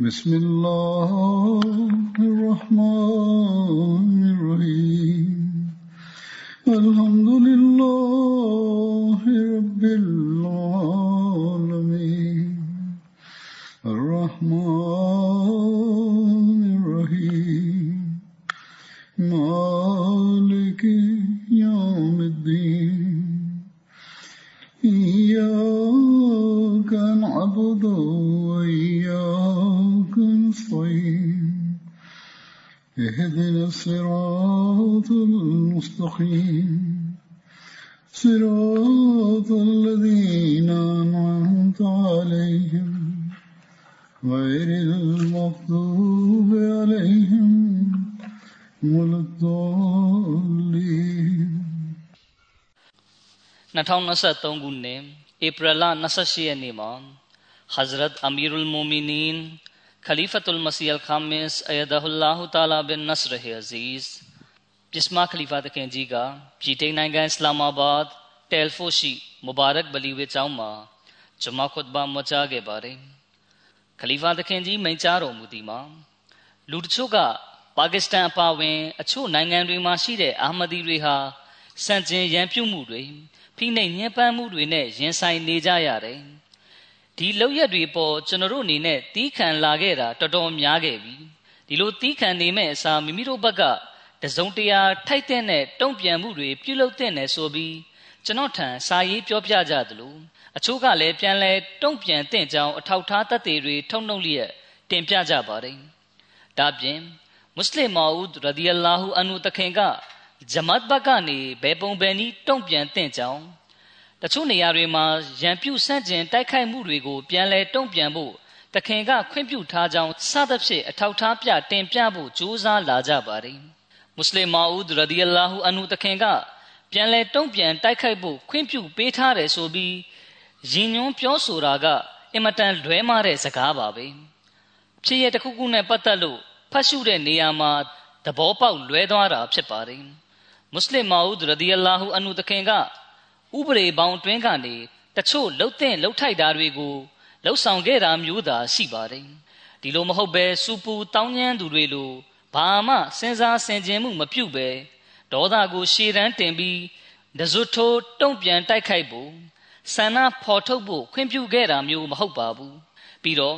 بسم الله الرحمن 2023ခုနှစ်ဧပြီလ28ရက်နေ့မှာ हज़रत अमीरुल मोमिनीन खलीफतुल मसीह अल खामिस अयदहुल्लाह ताला बिन नसर अज़ीज़ जिस्मा खलीफा तखें जी का चीटे नाइगा इस्लामाबाद टेलफोशी मुबारक बली हुए चाउमा जुमा खुतबा मचा के बारे खलीफा तखें जी मैं चारो मुदी माँ लुटछो का पाकिस्तान အပါအဝင်အချို့နိုင်ငံတွေမှာရှိတဲ့အာမဒီတွေဟာစန့်ကျင်ရန်ပြုမှုတွေ ဖိနှိပ်ညှဉ်းပန်းမှုတွေနဲ့ရင်ဆိုင်နေကြရတယ်ဒီလောက်ရက်တွေပေါ်ကျွန်တော်တို့အနေနဲ့တီးခံလာခဲ့တာတော်တော်များခဲ့ပြီဒီလိုတီးခံနေမဲ့အစားမိမိတို့ဘက်ကတစုံတရာထိုက်တဲ့နဲ့တုံ့ပြန်မှုတွေပြုလုပ်တဲ့နဲ့ဆိုပြီးကျွန်တော်ထံစာရေးပြောပြကြသလိုအချို့ကလည်းပြန်လဲတုံ့ပြန်တဲ့ကြောင်းအထောက်ထားတတ်တွေတွေထုတ်နှုတ်လျက်တင်ပြကြပါတယ်ဒါပြင်မွတ်စလင်မောဦးရဒီအလာဟူအန်ဟူတခင်က ဂျမတ်ဘက်ကနေဘယ်ပုံဘယ်နည်းတုံ့ပြန်တဲ့ကြောင်းတချို့နေရာတွေမှာရန်ပြုဆန့်ကျင်တိုက်ခိုက်မှုတွေကိုပြန်လဲတုံ့ပြန်ဖို့တခင်ကခွင့်ပြုထားကြောင်းစသဖြင့်အထောက်ထားပြတင်ပြဖို့ကြိုးစားလာကြပါတယ်မွတ်စလင်မာဦးရဒီအလာဟူအန်ဟူတခင်ကပြန်လဲတုံ့ပြန်တိုက်ခိုက်ဖို့ခွင့်ပြုပေးထားတယ်ဆိုပြီးရင်ညွန်းပြောဆိုတာကအင်မတန်လွဲမားတဲ့စကားပါပဲဖြစ်ရတစ်ခုခုနဲ့ပတ်သက်လို့ဖတ်ရှုတဲ့နေရာမှာသဘောပေါက်လွဲသွားတာဖြစ်ပါတယ် မွတ်စလင်မာဦးရဒီအလာဟူအန်ဟူတခင်ကဥပဒေပေါင်းအတွင်းကနေတချို့လှုပ်တဲ့လှုပ်ထိုက်တာတွေကိုလှုပ်ဆောင်ခဲ့တာမျိုးသာရှိပါတယ်ဒီလိုမဟုတ်ပဲစူပူတောင်းညမ်းသူတွေလိုဘာမှစဉ်းစားဆင်ခြင်မှုမပြုပဲဒေါသကိုရှေ့တန်းတင်ပြီးဒဇွတ်ထိုးတုံ့ပြန်တိုက်ခိုက်ဖို့ဆန္ဒဖော်ထုတ်ဖို့ခွင့်ပြုခဲ့တာမျိုးမဟုတ်ပါဘူးပြီးတော့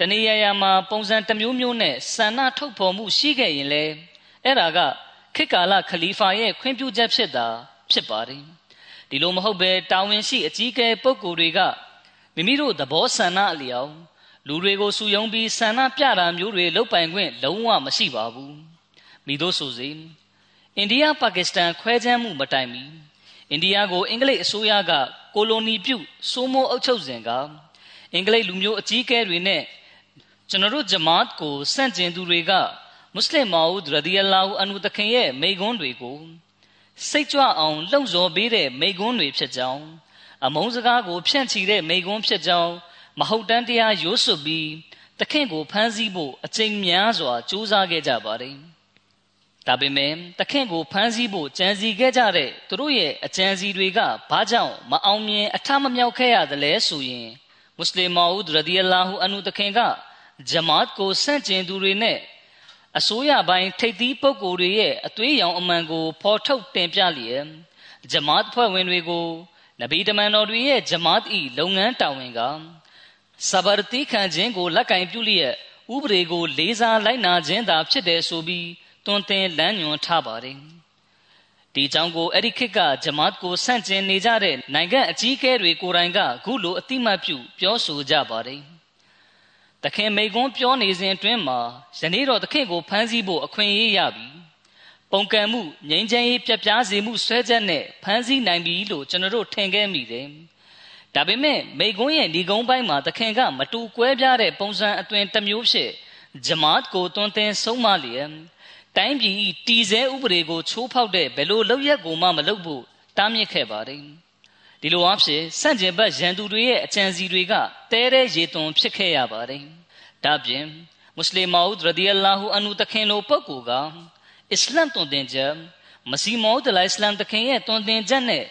တနေရာရာမှာပုံစံတစ်မျိုးမျိုးနဲ့ဆန္ဒထုတ်ဖော်မှုရှိခဲ့ရင်လေအဲ့ဒါက ခေတ်ကာလခလီဖာရဲ့ခွင့်ပြုချက်ဖြစ်တာဖြစ်ပါတယ်ဒီလိုမဟုတ်ပဲတာဝန်ရှိအကြီးအကဲပုဂ္ဂိုလ်တွေကမိမိတို့သဘောဆန္ဒအလျောက်လူတွေကိုစုယုံပြီးဆန္ဒပြတာမျိုးတွေလုပ်ပိုင်ခွင့်လုံးဝမရှိပါဘူးမိတို့ဆိုစေအိန္ဒိယပါကစ္စတန်ခွဲခြမ်းမှုမတိုင်မီအိန္ဒိယကိုအင်္ဂလိပ်အစိုးရကကိုလိုနီပြုစိုးမိုးအုပ်ချုပ်စဉ်ကအင်္ဂလိပ်လူမျိုးအကြီးအကဲတွေနဲ့ကျွန်တော်တို့ဂျမာတ်ကိုစန့်ကျင်သူတွေက မွတ်စလင်မာဦးရဒီအလာဟူအန်ဟူတခင်ရဲ့မိကွန်းတွေကိုစိတ်ကြွအောင်လှုံ့ဆော်ပေးတဲ့မိကွန်းတွေဖြစ်ကြောင်းအမုန်းစကားကိုဖြန့်ချီတဲ့မိကွန်းဖြစ်ကြောင်းမဟုတ်တမ်းတရားရိုးစွပြီးတခင်ကိုဖမ်းဆီးဖို့အချိန်များစွာကြိုးစားခဲ့ကြပါတယ်။ဒါပေမဲ့တခင်ကိုဖမ်းဆီးဖို့ကြံစီခဲ့ကြတဲ့သူတို့ရဲ့အကြံစီတွေကဘာကြောင့်မအောင်မြင်အထမမြောက်ခဲ့ရသလဲဆိုရင်မွတ်စလင်မာဦးရဒီအလာဟူအန်ဟူတခင်ကဂျမာတ်ကိုဆန့်ကျင်သူတွေနဲ့ အစိုးရပိုင်းထိပ်သီးပုဂ္ဂိုလ်တွေရဲ့အသွေးရောင်အမှန်ကိုဖော်ထုတ်တင်ပြလျက်ဂျမာတ်ဖွဲ့ဝင်တွေကိုနဗီတမန်တော်တွေရဲ့ဂျမာတ်ဤလုပ်ငန်းတာဝန်ကစဘာတိခံခြင်းကိုလက်ကင်ပြုလျက်ဥပဒေကိုလေးစားလိုက်နာခြင်းသာဖြစ်တယ်ဆိုပြီးတွင်တင်လမ်းညွှန်ထားပါတယ်ဒီကြောင့်ကိုအဲ့ဒီခေတ်ကဂျမာတ်ကိုဆန့်ကျင်နေကြတဲ့နိုင်ငံအကြီးအကဲတွေကိုယ်တိုင်ကခုလိုအတိမတ်ပြုပြောဆိုကြပါတယ် သခင်မိကွန်းပြောနေစဉ်အတွင်းမှာယနေ့တော့သခင်ကိုဖမ်းဆီးဖို့အခွင့်အရေးရပြီပုံကံမှုငြိမ်းချမ်းရေးပြပြားစေမှုဆွဲချက်နဲ့ဖမ်းဆီးနိုင်ပြီလို့ကျွန်တော်တို့ထင်ခဲ့မိတယ်တဒါပေမဲ့မိကုံးရဲ့ဒီကုန်းပိုင်းမှာသခင်ကမတူကွဲပြားတဲ့ပုံစံအသွင်တစ်မျိုးဖြစ်ဂျမတ်ကိုတွန်းတင်ဆုံးမလျက်တိုင်းပြည်တီစဲဥပဒေကိုချိုးဖောက်တဲ့ဘယ်လိုလောက်ရက်ကိုမှမလုပ်ဖို့တားမြစ်ခဲ့ပါတယ် ဒီလိုအဖြစ်စန့်ကျင်ဘက်ရန်သူတွေရဲ့အကြံစီတွေကတဲတဲ့ရေသွန်ဖြစ်ခဲ့ရပါတယ်ဒါပြင်မွတ်စလင်မောဒ်ရဒီအလာဟူအန်ဟူတခင်လိုပုဂ္ဂိုလ်ကအစ္စလမ်တွင်တင်ချက်မစီမောဒ်လိုင်စလမ်တခင်ရဲ့တွင်တင်ချက်နဲ့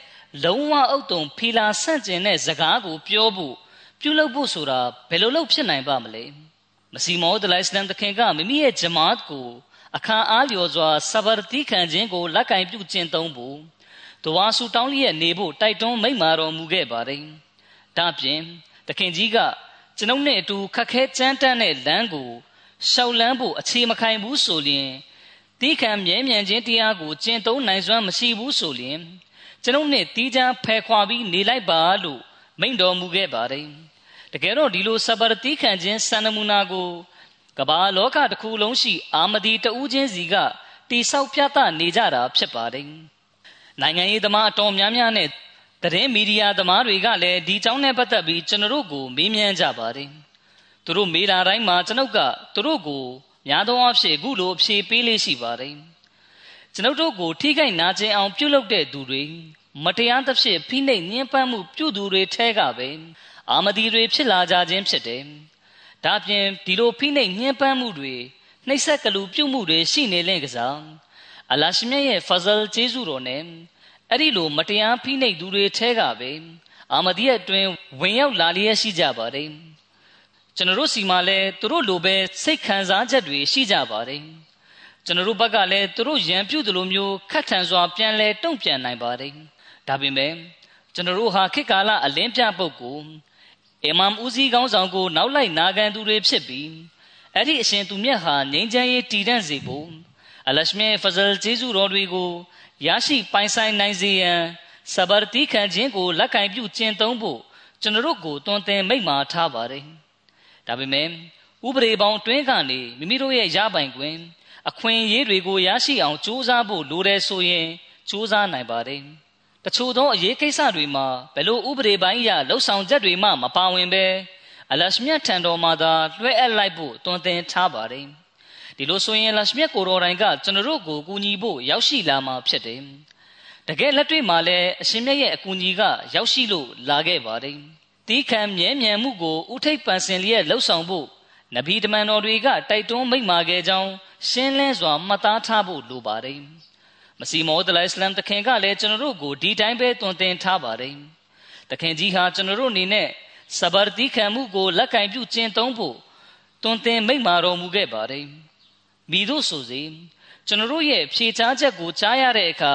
လုံးဝအုပ်တုံဖီလာဆန့်ကျင်တဲ့စကားကိုပြောဖို့ပြုလုပ်ဖို့ဆိုတာဘယ်လိုလုပ်ဖြစ်နိုင်ပါမလဲမစီမောဒ်လိုင်စလမ်တခင်ကမိမိရဲ့ဂျမာတ်ကိုအခါအားလျော်စွာဆဘရတိခံခြင်းကိုလက်ကင်ပြုကျင့်သုံးဖို့ တဝါဆူတောင်းလျက်နေဖို့တိုက်တွန်းမိန့်မာတော်မူခဲ့ပါတယ်ဒါပြင်တခင်ကြီးကကျွန်ုပ်နဲ့အတူခက်ခဲကြမ်းတမ်းတဲ့လမ်းကိုရှောက်လန်းဖို့အခြေမခိုင်ဘူးဆိုလျင်တီးခံမြဲမြံခြင်းတရားကိုကျင့်သုံးနိုင်စွမ်းမရှိဘူးဆိုလျင်ကျွန်ုပ်နဲ့တီးချမ်းဖယ်ခွာပြီးနေလိုက်ပါလို့မိန့်တော်မူခဲ့ပါတယ်တကယ်တော့ဒီလိုဆဘရတိခံခြင်းစံနမူနာကိုကမ္ဘာလောကတစ်ခုလုံးရှိအာမဒီတဦးချင်းစီကတိဆောက်ပြသနေကြတာဖြစ်ပါတယ် နိုင်ငံရေးသမားအတော်များများနဲ့သတင်းမီဒီယာသမားတွေကလည်းဒီကြောင်းနဲ့ပတ်သက်ပြီးကျွန်တော်တို့ကိုမေးမြန်းကြပါတယ်သူတို့မေးလာတိုင်းမှာကျွန်ုပ်ကသူတို့ကိုများသောအားဖြင့်အခုလိုအဖြေပေးလေးရှိပါတယ်ကျွန်ုပ်တို့ကိုထိခိုက်နာကျင်အောင်ပြုလုပ်တဲ့သူတွေမတရားသဖြင့်ဖိနှိပ်ညှဉ်းပန်းမှုပြုသူတွေထဲကပဲအာမဒီတွေဖြစ်လာကြခြင်းဖြစ်တယ်ဒါပြင်ဒီလိုဖိနှိပ်ညှဉ်းပန်းမှုတွေနှိပ်စက်ကလူပြုမှုတွေရှိနေလင့်ကစား အလာရှိမြတ်ရဲ့ဖဇလ်ကျေးဇူးတော်နဲ့အဲ့ဒီလိုမတရားဖိနှိပ်သူတွေထဲကပဲအာမဒီရဲ့အတွင်းဝင်ရောက်လာလျက်ရှိကြပါတယ်ကျွန်တော်တို့စီမှာလည်းသူတို့လိုပဲစိတ်ခံစားချက်တွေရှိကြပါတယ်ကျွန်တော်တို့ဘက်ကလည်းသူတို့ရံပြုတ်တယ်လို့မျိုးခက်ထန်စွာပြန်လဲတုံ့ပြန်နိုင်ပါတယ်ဒါပေမဲ့ကျွန်တော်တို့ဟာခေတ်ကာလအလင်းပြပုဂ္ဂိုလ်အီမမ်ဦးစီးကောင်းဆောင်ကို နောက်လိုက်နာခံသူတွေဖြစ်ပြီးအဲ့ဒီအရှင်သူမြတ်ဟာငြိမ်းချမ်းရေးတည်တံ့စေဖို့ အလရှမေဖဇလ်ကျေးဇူးတော်တွေကိုရရှိပိုင်ဆိုင်နိုင်စေရန်စဘာတိခံခြင်းကိုလက်ကင်ပြုကျင့်သုံးဖို့ကျွန်တော်တို့ကိုတွင်တင်မိန့်မာထားပါတယ်ဒါပေမဲ့ဥပဒေပေါင်းတွင်းကနေမိမိတို့ရဲ့ရပိုင်ခွင့်အခွင့်အရေးတွေကိုရရှိအောင်ကြိုးစားဖို့လိုတယ်ဆိုရင်ကြိုးစားနိုင်ပါတယ်တချို့သောအရေးကိစ္စတွေမှာဘယ်လိုဥပဒေပိုင်းအရလှုပ်ဆောင်ချက်တွေမှမပါဝင်ပဲအလရှမြတ်ထံတော်မှာသာလွှဲအပ်လိုက်ဖို့တွင်တင်ထားပါတယ် ဒီလိုဆိုရင်လရှမြတ်ကိုတော်တိုင်ကကျွန်တော်တို့ကိုကူညီဖို့ရောက်ရှိလာမှာဖြစ်တယ်တကယ်လက်တွေ့မှာလည်းအရှင်မြတ်ရဲ့အကူအညီကရောက်ရှိလို့လာခဲ့ပါတယ်တီးခံမြဲမြံမှုကိုဥထိပ်ပန်ဆင်လျက်လှုပ်ဆောင်ဖို့နဗီတမန်တော်တွေကတိုက်တွန်းမိန့်မာခဲ့ကြောင်းရှင်းလင်းစွာမှတ်သားထားဖို့လိုပါတယ်မစီမောဒလိုင်စလမ်တခင်ကလည်းကျွန်တော်တို့ကိုဒီတိုင်းပဲတွင်တင်ထားပါတယ်တခင်ကြီးဟာကျွန်တော်တို့အနေနဲ့စဘာတိခံမှုကိုလက်ကင်ပြုကျင့်သုံးဖို့တွင်တင်မိန့်မာတော်မူခဲ့ပါတယ် မိတို့ဆိုစေကျွန်တော်တို့ရဲ့ဖြေချားချက်ကိုကြားရတဲ့အခါ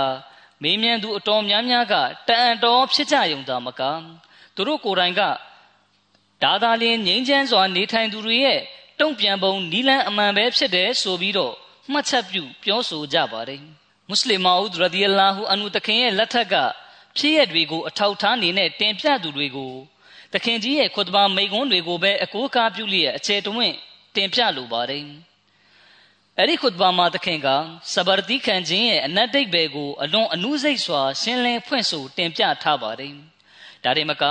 မေးမြန်းသူအတော်များများကတန်တော်ဖြစ်ကြယုံတာမကသူတို့ကိုယ်တိုင်ကဒါသာလျှင်ငြိမ်းချမ်းစွာနေထိုင်သူတွေရဲ့တုံ့ပြန်ပုံနီလန်းအမှန်ပဲဖြစ်တယ်ဆိုပြီးတော့မှတ်ချက်ပြုပြောဆိုကြပါတယ်မွတ်စလင်မာဦးရဒီအလာဟူအန်ဟူတခင်ရဲ့လက်ထက်ကဖြစ်ရတွေကိုအထောက်ထားနေနဲ့တင်ပြသူတွေကိုတခင်ကြီးရဲ့ခွတ်ဘာမိန်ကွန်းတွေကိုပဲအကိုးကားပြုလျက်အခြေတဝင့်တင်ပြလိုပါတယ် အဲ့ဒီခွတ်ဘာမှာတခင်ကစဘာတိခံခြင်းရဲ့အနတ်တိတ်ဘယ်ကိုအလွန်အနုစိတ်စွာရှင်းလင်းဖွင့်ဆိုတင်ပြထားပါတယ်ဒါတွေမက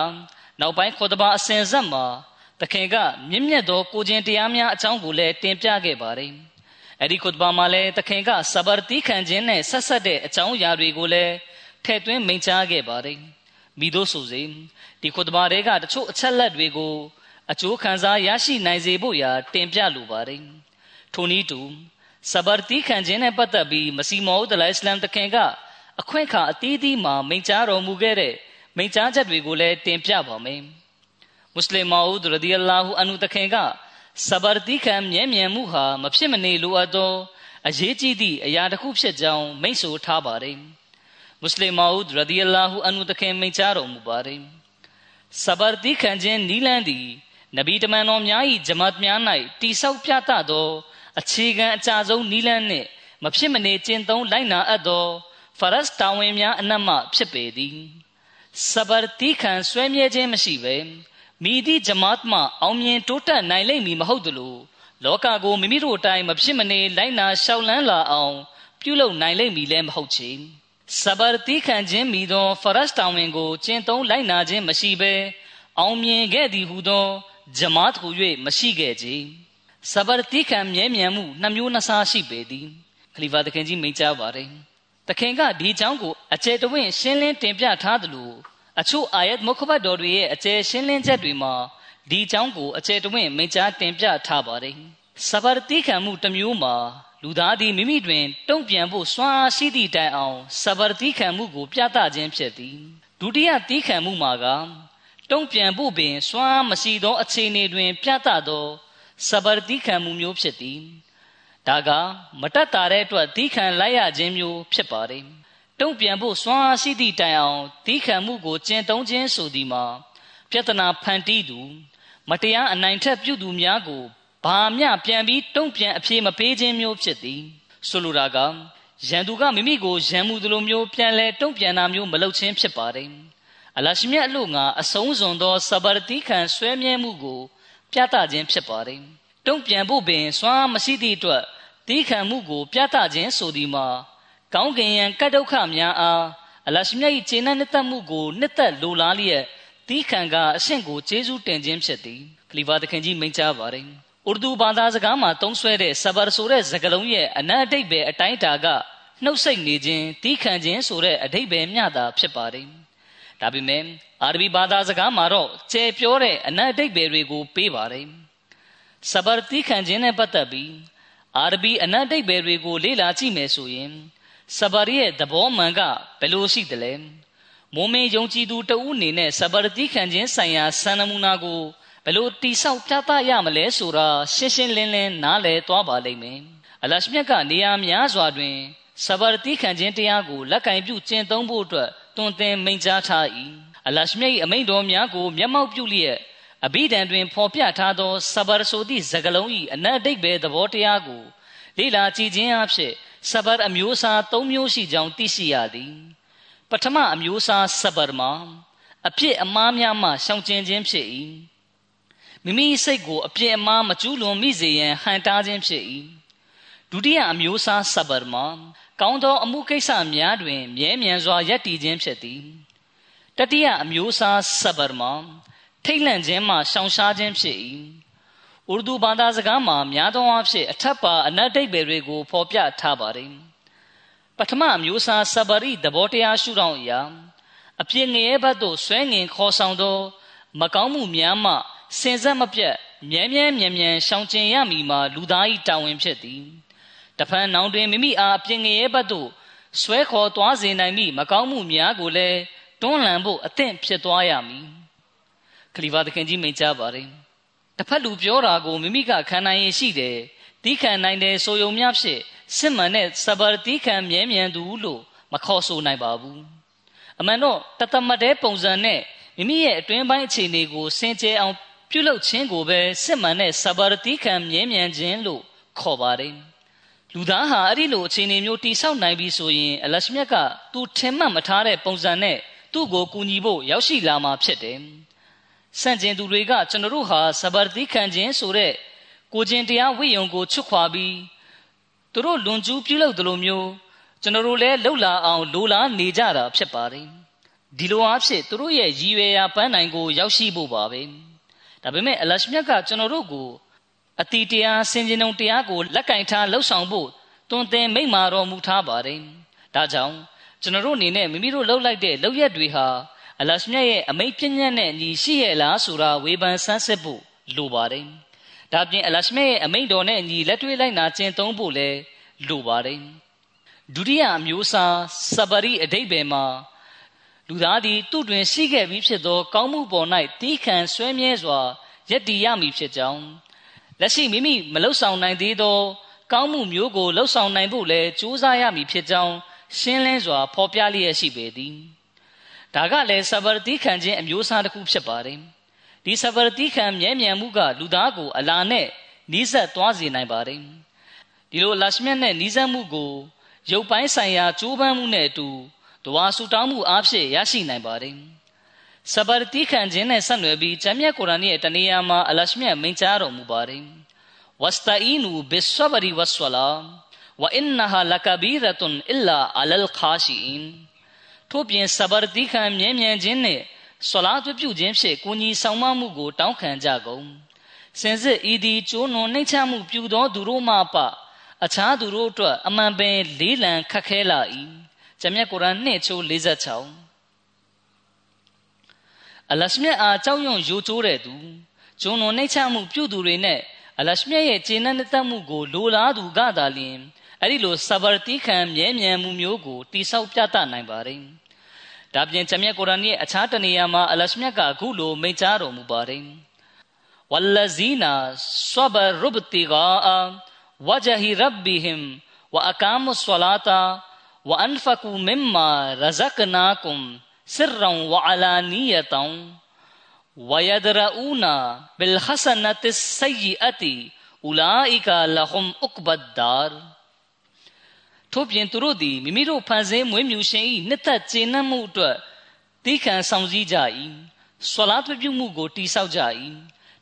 နောက်ပိုင်းခွတ်ဘာအစဉ်ဆက်မှာတခင်ကမြင့်မြတ်သောကိုခြင်းတရားများအကြောင်းကိုလည်းတင်ပြခဲ့ပါတယ်အဲ့ဒီခွတ်ဘာမှာလည်းတခင်ကစဘာတိခံခြင်းနဲ့ဆက်ဆက်တဲ့အကြောင်းအရာတွေကိုလည်းထည့်သွင်းမိန့်ကြားခဲ့ပါတယ်မိတို့ဆိုစေဒီခွတ်ဘာတွေကတချို့အချက်လက်တွေကိုအကျိုးခံစားရရှိနိုင်စေဖို့ရာတင်ပြလိုပါတယ်ထိုနည်းတူ စဘာတိခံခြင်းနဲ့ပတ်သက်ပြီးမစီမောဒလိုင်စလမ်တခင်ကအခွင့်အခါအသီးသီးမှာမိန့်ကြားတော်မူခဲ့တဲ့မိန့်ကြားချက်တွေကိုလည်းတင်ပြပါမယ်မွတ်စလင်မာဦးရဒီအလာဟူအန်ဟူတခင်ကစဘာတိခံမြဲမြံမှုဟာမဖြစ်မနေလိုအပ်သောအရေးကြီးသည့်အရာတစ်ခုဖြစ်ကြောင်းမိန့်ဆိုထားပါတယ်မွတ်စလင်မာဦးရဒီအလာဟူအန်ဟူတခင်မိန့်ကြားတော်မူပါတယ်စဘာတိခံခြင်းနီးလန်းသည်နဗီတမန်တော်များ၏ဂျမတ်များ၌တိဆောက်ပြသသော အခြေခံအကြဆုံးနီးလန်းနှင့်မဖြစ်မနေကျင့်သုံးလိုက်နာအပ်သောဖရတ်တာဝန်များအနက်မှဖြစ်ပေသည်စဘာတိခံဆွဲမြဲခြင်းမရှိပဲမိသည့်ဂျမတ်မှအောင်မြင်တိုးတက်နိုင်လိမ့်မည်မဟုတ်သလိုလောကကိုမိမိတို့အတိုင်းမဖြစ်မနေလိုက်နာရှောက်လန်းလာအောင် ပြုလုပ်နိုင်လိမ့်မည်လည်းမဟုတ်ချေစဘာတိခံခြင်းမိသောဖရတ်တာဝန်ကိုကျင့်သုံးလိုက်နာခြင်းမရှိဘဲအောင်မြင်ခဲ့သည်ဟုသောဂျမားတခု၍မရှိခဲ့ကြ စဘရတိခံမြဲမြံမှုနှမျိုးနှစားရှိပေသည်ခလီဖာတခင်ကြီးမိန့်ကြားပါတယ်တခင်ကဒီအကြောင်းကိုအကျယ်တဝင့်ရှင်းလင်းတင်ပြထားသလိုအချို့အာယတ်မုခဘတ်တော်တွေရဲ့အကျယ်ရှင်းလင်းချက်တွေမှာဒီအကြောင်းကိုအကျယ်တဝင့်မိန့်ကြားတင်ပြထားပါတယ်စဘရတိခံမှုတစ်မျိုးမှာလူသားသည်မိမိတွင်တုံ့ပြန်ဖို့စွမ်းအားရှိသည့်တိုင်အောင်စဘရတိခံမှုကိုပြသခြင်းဖြစ်သည်ဒုတိယတိခံမှုမှာကတုံ့ပြန်ဖို့ပင်စွမ်းအားမရှိသောအခြေအနေတွင် ပြသသော စဘရတိခံမှုမျိုးဖြစ်သည်ဒါကမတတ်တာတဲ့အတွက်သီးခံလိုက်ရခြင်းမျိုးဖြစ်ပါတယ်တုံ့ပြန်ဖို့စွမ်းအားရှိသည့်တိုင်အောင်သီးခံမှုကိုကျင့်သုံးခြင်းဆိုသည်မှာပြဿနာဖန်တီးသူမတရားအနိုင်ထက်ပြုသူများကိုဘာမျှပြန်ပြီးတုံ့ပြန်အပြေမပေးခြင်းမျိုးဖြစ်သည်ဆိုလိုတာကရန်သူကမိမိကိုရန်မှုသလိုမျိုးပြန်လဲတုံ့ပြန်တာမျိုးမလုပ်ခြင်းဖြစ်ပါတယ်အလရှိမြတ်အလို့ငါအဆုံးစွန်သောစဘာတိခံဆွဲမြဲမှုကို ပြသခြင်းဖြစ်ပါတယ်တုံ့ပြန်ဖို့ပင်စွမ်းမရှိသည့်အတွက်တီးခံမှုကို ပြသခြင်းဆိုသည်မှာကောင်းကင်ယံကတ်ဒုက္ခများအားအလရှိမြတ်၏ခြေနှံ့နှစ်သက်မှုကိုနှစ်သက်လိုလားလျက်တီးခံကအရှင့်ကိုကျေးဇူးတင်ခြင်းဖြစ်သည်ခလီဖာသခင်ကြီးမိန့်ကြားပါတယ်ဥရဒူဘာသာစကားမှာသုံးဆွဲတဲ့ဆဘာဆိုတဲ့စကားလုံးရဲ့အနတ်အတိတ်ပဲအတိုင်းတာကနှုတ်ဆက်နေခြင်းတီးခံခြင်းဆိုတဲ့အတိတ်ပဲမျှတာဖြစ်ပါတယ် ဒါပေမဲ့အာရဘီဘာသာစကားမှာတော့ကျဲပြောတဲ့အနတ်အတိတ်ပဲတွေကိုပေးပါတယ်ဆဘာတီးခံခြင်းနဲ့ပတ်သက်ပြီးအာရဘီအနတ်အတိတ်ပဲတွေကိုလေ့လာကြည့်မယ်ဆိုရင်ဆဘာရီရဲ့သဘောမှန်ကဘယ်လိုရှိသလဲမိုးမင်းယုံကြည်သူတဦးအနေနဲ့ဆဘာတီးခံခြင်းဆိုင်ရာစံနမူနာကိုဘယ်လိုတိဆောက်ပြသရမလဲဆိုတာရှင်းရှင်းလင်းလင်းနားလည်သွားပါလိမ့်မယ်အလရှမြတ်ကနေရာများစွာတွင်ဆဘာတိခံခြင်းတရားကိုလက်ကင်ပြုကျင့်သုံးဖို့အတွက် တွင်တင်မိန့်ကြားထား၏အလရှမြတ်၏အမိန့်တော်များကိုမျက်မှောက်ပြုလျက်အဘိဓမ္မာတွင်ဖော်ပြထားသောဆဘာဆိုသည့်စကားလုံး၏အနတ်အတိတ်ပဲသဘောတရားကိုလေ့လာကြည့်ခြင်းအဖြစ်ဆဘာအမျိုးအစား၃မျိုးရှိကြောင်းသိရှိရသည်ပထမအမျိုးအစားဆဘာမှာအဖြစ်အမှားများမှရှောင်ကျဉ်ခြင်းဖြစ်၏မိမိစိတ်ကိုအပြည့်အမားမကျူးလွန်မိစေရန်ဟန်တားခြင်းဖြစ်၏ဒုတိယအမျိုးအစားဆဘရမှာ ကောင်းသောအမှုကိစ္စများတွင်မြဲမြံစွာယက်တည်ခြင်းဖြစ်သည်တတိယအမျိုးအစားဆဘရမှာထိတ်လန့်ခြင်းမှရှောင်ရှားခြင်းဖြစ်၏ဥရဒူဘာသာစကားမှာများသောအားဖြင့်အထက်ပါအနတ်တိတ်ပဲတွေကိုဖော်ပြထားပါတယ်ပထမအမျိုးအစားဆဘရီသဘောတရားရှုထောင့်အရာအပြစ်ငရဲဘတ်သို့ဆွဲငင်ခေါ်ဆောင်သော မကောင်းမှုများမှစင်ဆက်မပြတ်မြဲမြဲမြံမြံရှောင်ကျင်ရမည်မှာလူသား၏တာဝန်ဖြစ်သည် တဖန်နောင်တွင်မိမိအားအပြင်းငရဲဘတ်သို့ဆွဲခေါ်သွားစေနိုင်မည်မကောင်းမှုများကိုလည်းတွန်းလှန်ဖို့အသင့်ဖြစ်သွားရမည်ခလီဖာသခင်ကြီးမိန့်ကြားပါတယ်တစ်ဖက်လူပြောတာကိုမိမိကခံနိုင်ရင်ရှိတယ်တီးခံနိုင်တယ်ဆိုယုံများဖြင့်စစ်မှန်တဲ့စဘာတီးခံမြဲမြံသူလို့မခေါ်ဆိုနိုင်ပါဘူးအမှန်တော့တသမတ်တဲ့ပုံစံနဲ့မိမိရဲ့အတွင်းပိုင်းအခြေအနေကိုစင်ကြယ်အောင်ပြုလုပ်ခြင်းကိုပဲစစ်မှန်တဲ့စဘာရတိခံမြဲမြံခြင်းလို့ခေါ်ပါတယ် လူသားဟာအဲ့ဒီလိုအခြေအနေမျိုးတိဆောက်နိုင်ပြီဆိုရင်အလရှမြတ်ကသူထင်မှတ်မထားတဲ့ပုံစံနဲ့သူ့ကိုကူညီဖို့ရောက်ရှိလာမှာဖြစ်တယ်။စန့်ကျင်သူတွေကကျွန်တော်တို့ဟာစဘာတိခံခြင်းဆိုတဲ့ကိုကျင်တရားဝိယုံကိုချွတ်ခွာပြီးသူတို့လွန်ကျူးပြုလုပ်သလိုမျိုးကျွန်တော်တို့လည်းလှုပ်လာအောင်လိုလားနေကြတာဖြစ်ပါတယ်။ဒီလိုအားဖြင့်သူတို့ရဲ့ရည်ရွယ်ရာပန်းနိုင်ကိုရောက်ရှိဖို့ပါပဲ။ဒါပေမဲ့အလရှမြတ်ကကျွန်တော်တို့ကို အတီတရားစင်ကြင်ုံတရားကိုလက်ကင်ထားလှုပ်ဆောင်ဖို့တွင်တင်မိန့်မာတော်မူထားပါတယ်။ဒါကြောင့်ကျွန်တော်တို့အနေနဲ့မိမိတို့လှုပ်လိုက်တဲ့လှုပ်ရက်တွေဟာအလရှမြတ်ရဲ့အမိန့်ပြည့်ညတ်နဲ့ညီရှိရဲ့လားဆိုတာဝေဖန်ဆန်းစစ်ဖို့လိုပါတယ်။ဒါပြင်အလရှမြတ်ရဲ့အမိန့်တော်နဲ့ညီလက်တွေ့လိုက်နာကျင့်သုံးဖို့လည်းလိုပါတယ်။ဒုတိယအမျိုးအစားစပရီအတိတ်ဘယ်မှာလူသားသည်သူ့တွင်ရှိခဲ့ပြီးဖြစ်သော ကောင်းမှုပေါ်၌တီးခံဆွဲမြဲစွာယက်တည်ရမည်ဖြစ်ကြောင်း လက်ရှိမိမိမလှုပ်ဆောင်နိုင်သေးသော ကောင်းမှုမျိုးကိုလှုပ်ဆောင်နိုင်ဖို့လည်းကြိုးစားရမည်ဖြစ်ကြောင်းရှင်းလင်းစွာဖော်ပြလျက်ရှိပေသည်ဒါကလည်းဆဗရတိခံခြင်းအမျိုးအစားတစ်ခုဖြစ်ပါတယ်ဒီဆဗရတိခံမြဲမြံမှုကလူသားကိုအလာနဲ့နီးစပ်သွားစေနိုင်ပါတယ်ဒီလိုလရှမြတ်နဲ့နီးစပ်မှုကိုရုပ်ပိုင်းဆိုင်ရာကြိုးပမ်းမှုနဲ့အတူဒဝါဆူတောင်းမှုအားဖြင့်ရရှိနိုင်ပါတယ်။ စဘာတိခံခြင်းနဲ့ဆက်နွယ်ပြီးဂျမ်းမြတ်ကုရ်အာန်ရဲ့တနေရာမှာအလရှမြတ်မိန့်ကြားတော်မူပါတယ်။ဝစတအီနူဘစ်ဆဘရီဝဆလာဝအင်နဟာလကဘီရတွန်အီလာအလလ်ခါရှီအင်ထို့ပြင်စဘာတိခံမြဲမြံခြင်းနဲ့ဆွလာသွပြုခြင်းဖြင့်ကိုကြီးဆောင်မမှုကိုတောင်းခံကြကုန်စင်စစ်ဤသည်ကျိုးနွန်နှိမ့်ချမှုပြုသောသူတို့မှပအခြားသူတို့အတွက်အမှန်ပင်လေးလံခက်ခဲလာ၏ဂျမြတ်ကုရ်အာန်2ချိုး46 အလရှမြတ်အားကြောက်ရွံ့ယိုကျိုးတဲ့သူဂျွန်တော်နှိမ့်ချမှုပြုသူတွေနဲ့အလရှမြတ်ရဲ့ခြေနဲ့တတ်မှုကိုလိုလားသူကသာလျှင်အဲ့ဒီလိုဆဘာတိခံမြဲမြံမှုမျိုးကိုတိဆောက်ပြသနိုင်ပါတယ်။ဒါပြင်ဂျမ်မြတ်ကုရ်အာန်ရဲ့အခြားတနေရာမှာအလရှမြတ်ကအခုလိုမိန့်ကြားတော်မူပါတယ်။ဝလဇီနာဆဘာရုဘတီဂါဝဂျဟီရဘ်ဘီဟင်ဝအကာမုဆလာတာဝအန်ဖကူမင်မာရဇကနာကုမ် سرا وعلانية ويدرؤون بالحسنة السيئة أولئك لهم عقبى الدار ထို့ပြင်သူတို့သည်မိမိတို့ဖန်ဆင်းမွေးမြူရှင်၏နှစ်သက်ကျေနပ်မှုအတွက်တိခံဆောင်စည်းကြ၏ဆွလာပြပြုမှုကိုတိဆောက်ကြ၏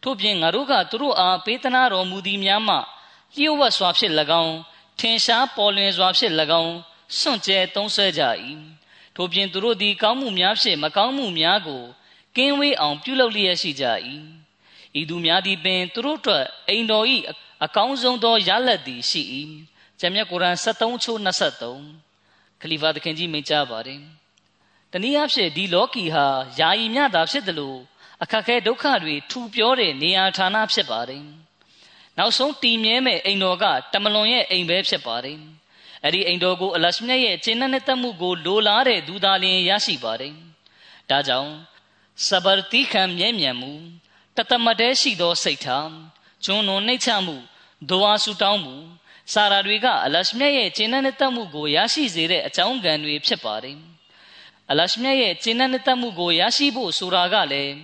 ထို့ပြင်ငါတို့ကသူတို့အားပေးသနာတော်မူသည်များမှလျှို့ဝှက်စွာဖြင့်၎င်းထင်ရှားပေါ်လွင်စွာဖြင့်၎င်းစွန့်ကြဲသုံးဆွဲကြ၏ ထို့ပြင်သူတို့သည်ကောင်းမှုများဖြင့်မကောင်းမှုများကိုကင်းဝေးအောင်ပြုလုပ်လျက်ရှိကြ၏ဤသူများသည်ပင်သူတို့အတွက်အိမ်တော်၏အကောင်းဆုံးသောရလဒ်သည်ရှိ၏ဂျမ်မြတ်ကုရ်အာန်73ချိုး23ခလီဖာသခင်ကြီးမိန့်ကြားပါတယ်တနည်းအားဖြင့်ဒီလောကီဟာယာယီမြတာဖြစ်တယ်လို့အခက်ခဲဒုက္ခတွေထူပြောတဲ့နေရာဌာနဖြစ်ပါတယ်နောက်ဆုံးတည်မြဲမဲ့အိမ်တော်ကတမလွန်ရဲ့အိမ်ပဲဖြစ်ပါတယ် အဲ့ဒီအိမ်တော်ကိုအလရှမြတ်ရဲ့ကျင့်တဲ့တက်မှုကိုလိုလားတဲ့သူသားလျင်ရရှိပါတယ်ဒါကြောင့်စဘာတိခံမြဲမြံမှုတသမတဲရှိသောစိတ်ထားကျွန်းလွန်နှိမ့်ချမှုဒွါဆူတောင်းမှုစာရာတွေကအလရှမြတ်ရဲ့ကျင့်တဲ့တက်မှုကိုရရှိစေတဲ့အကြောင်းကံတွေဖြစ်ပါတယ်အလရှမြတ်ရဲ့ကျင့်တဲ့တက်မှုကိုရရှိဖို့ဆိုတာကလည်း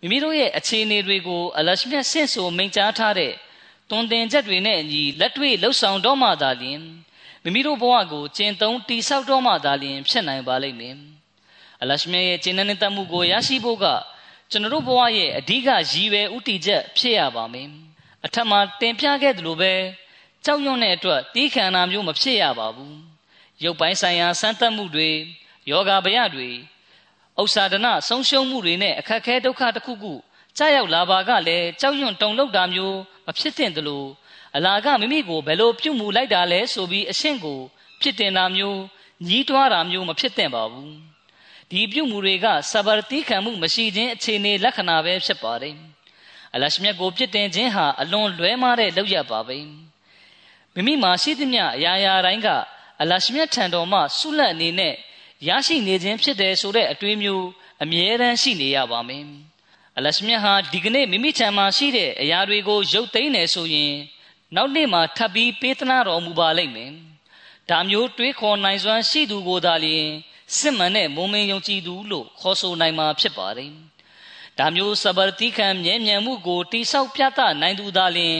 မိမိတို့ရဲ့အခြေအနေတွေကိုအလရှမြတ်ဆင့်ဆိုမိန့်ကြားထားတဲ့တွင်တင်ချက်တွေနဲ့အညီလက်တွေ့လှုပ်ဆောင်တော့မှသာလျှင် မိမိတို့ဘဝကိုကျင့်သုံးတိဆောက်တော့မှသာလျှင်ဖြစ်နိုင်ပါလိမ့်မယ်အလရှမြရဲ့ကျင့်တဲ့တမှုကိုရရှိဖို့ကကျွန်တော်တို့ဘဝရဲ့အဓိကရည်ရွယ်ဥတီချက်ဖြစ်ရပါမယ်အထက်မှာတင်ပြခဲ့သလိုပဲကြောက်ရွံ့တဲ့အတွက်တီးခန္ဓာမျိုးမဖြစ်ရပါဘူးရုပ်ပိုင်းဆိုင်ရာစမ်းသပ်မှုတွေယောဂဗျာတွေဥစ္စာဒနာဆုံးရှုံးမှုတွေနဲ့အခက်ခဲဒုက္ခတစ်ခုခုကြာရောက်လာပါကလည်းကြောက်ရွံ့တုန်လှုပ်တာမျိုးမဖြစ်သင့်သလို အလာကမိမိကိုဘယ်လိုပြုမှုလိုက်တာလဲဆိုပြီးအရှင့်ကို ဖြစ်တင်တာမျိုးညီးတွားတာမျိုးမဖြစ်သင့်ပါဘူးဒီပြုမှုတွေကစဘာတိခံမှုမရှိခြင်းအခြေအနေလက္ခဏာပဲဖြစ်ပါတယ်အလရှမြတ်ကိုပြစ်တင်ခြင်းဟာအလွန်လွဲမားတဲ့လောက်ရပါပဲမိမိမှာရှိသမျှအရာရာတိုင်းကအလရှမြတ်ထံတော်မှဆုလက်အနေနဲ့ရရှိနေခြင်းဖြစ်တယ်ဆိုတဲ့အတွေးမျိုးအမြဲတမ်းရှိနေရပါမယ်အလရှမြတ်ဟာဒီကနေ့မိမိထံမှာရှိတဲ့အရာတွေကိုရုပ်သိမ်းနေဆိုရင် နောက်နေ့မှာထပ်ပြီးပေးသနာတော်မူပါလိမ့်မယ်ဒါမျိုးတွေးခေါ်နိုင်စွမ်းရှိသူကိုသာလျှင်စစ်မှန်တဲ့မုံမင်းယုံကြည်သူလို့ခေါ်ဆိုနိုင်မှာဖြစ်ပါတယ်ဒါမျိုးစဘာတိခံမြဲမြံမှုကိုတိဆောက်ပြသနိုင်သူသာလျှင်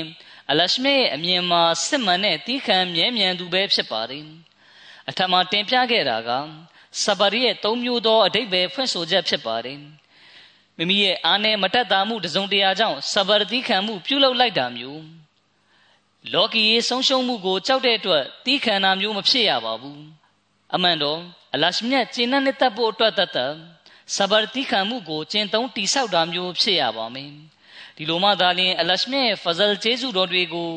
အလရှမေရဲ့အမြင်မှာစစ်မှန်တဲ့တိခံမြဲမြံသူပဲဖြစ်ပါတယ်အထမတင်ပြခဲ့တာကစဘာရီရဲ့သုံးမျိုးသောအတိတ်ပဲဖွင့်ဆိုချက်ဖြစ်ပါတယ်မိမိရဲ့အာနယ်မတက်တာမှုတစုံတရာကြောင့်စဘာတိခံမှုပြုလုပ်လိုက်တာမျိုး လောကီရေးဆုံးရှုံးမှုကိုကြောက်တဲ့အတွက်တီးခံတာမျိုးမဖြစ်ရပါဘူးအမှန်တော့အလရှမြတ်ကျင့်တဲ့တပ်ဖို့အတွက်တတ်စဘာတိခံမှုကိုကျင့်သုံးတိဆောက်တာမျိုးဖြစ်ရပါမယ်ဒီလိုမှသာလျှင်အလရှမြတ်ရဲ့ဖဇလ်ကျေးဇူးတော်တွေကို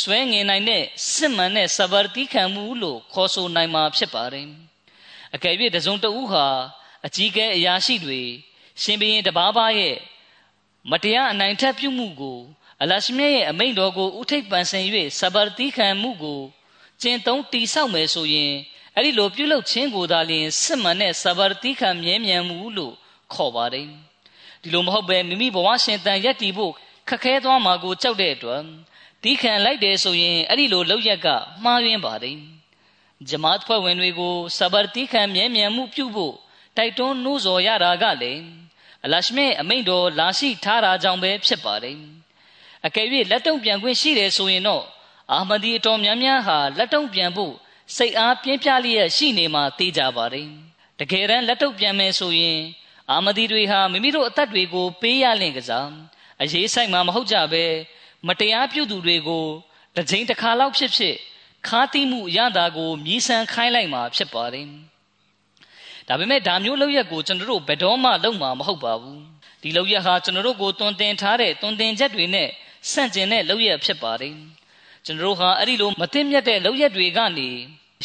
ဆွဲငင်နိုင်တဲ့စစ်မှန်တဲ့စဘာတိခံမှုလို့ခေါ်ဆိုနိုင်မှာဖြစ်ပါတယ်အကယ်၍တစုံတဦးဟာအကြီးကဲအရာရှိတွေရှင်ဘုရင်တပါးပါးရဲ့မတရားအနိုင်ထက်ပြုမှုကို အလရှမြရဲ့အမိန့်တော်ကိုဥထိပ်ပန်ဆင်၍စဘာတိခံမှုကိုကျင့်သုံးတိဆောက်မယ်ဆိုရင်အဲ့ဒီလိုပြုလုပ်ခြင်းကိုသာလျှင်စစ်မှန်တဲ့စဘာတိခံမြဲမြံမှုလို့ခေါ်ပါတယ်ဒီလိုမဟုတ်ပဲမိမိဘဝရှင်တန်ရက်တည်ဖို့ခက်ခဲသွားမှာကိုကြောက်တဲ့အတွက်တီးခံလိုက်တယ်ဆိုရင်အဲ့ဒီလိုလောက်ရက်ကမှားယွင်းပါတယ်ဂျမတ်ဖွဲ့ဝင်တွေကိုစဘာတိခံမြဲမြံမှုပြုဖို့တိုက်တွန်းနှိုးဆော်ရတာကလည်းအလရှမေအမိန့်တော်လာရှိထားတာကြောင့်ပဲဖြစ်ပါတယ် အကယ်၍လက်တုံပြန်ခွင့်ရှိတယ်ဆိုရင်တော့အာမဒီအတော်များများဟာလက်တုံပြန်ဖို့စိတ်အားပြင်းပြလျက်ရှိနေမှသိကြပါတယ်တကယ်တမ်းလက်တုံပြန်မယ်ဆိုရင် အာမဒီတွေဟာမိမိတို့အသက်တွေကိုပေးရလင့်ကစားအရေးဆိုင်မှာမဟုတ်ကြပဲမတရားပြုသူတွေကိုတစ်ချိန်တစ်ခါလောက်ဖြစ်ဖြစ်ခါးတိမှုရတာကိုမြည်ဆန်းခိုင်းလိုက်မှာဖြစ်ပါတယ်ဒါပေမဲ့ဒါမျိုးလောက်ရက်ကိုကျွန်တော်တို့ဘယ်တော့မှလုပ်မှာမဟုတ်ပါဘူးဒီလောက်ရက်ဟာကျွန်တော်တို့ကိုတွင်တင်ထားတဲ့တွင်တင်ချက်တွေနဲ့ ဆန့်ကျင်တဲ့လောက်ရက်ဖြစ်ပါတယ်ကျွန်တော်တို့ဟာအဲ့ဒီလိုမသိမြတ်တဲ့လောက်ရက်တွေကနေ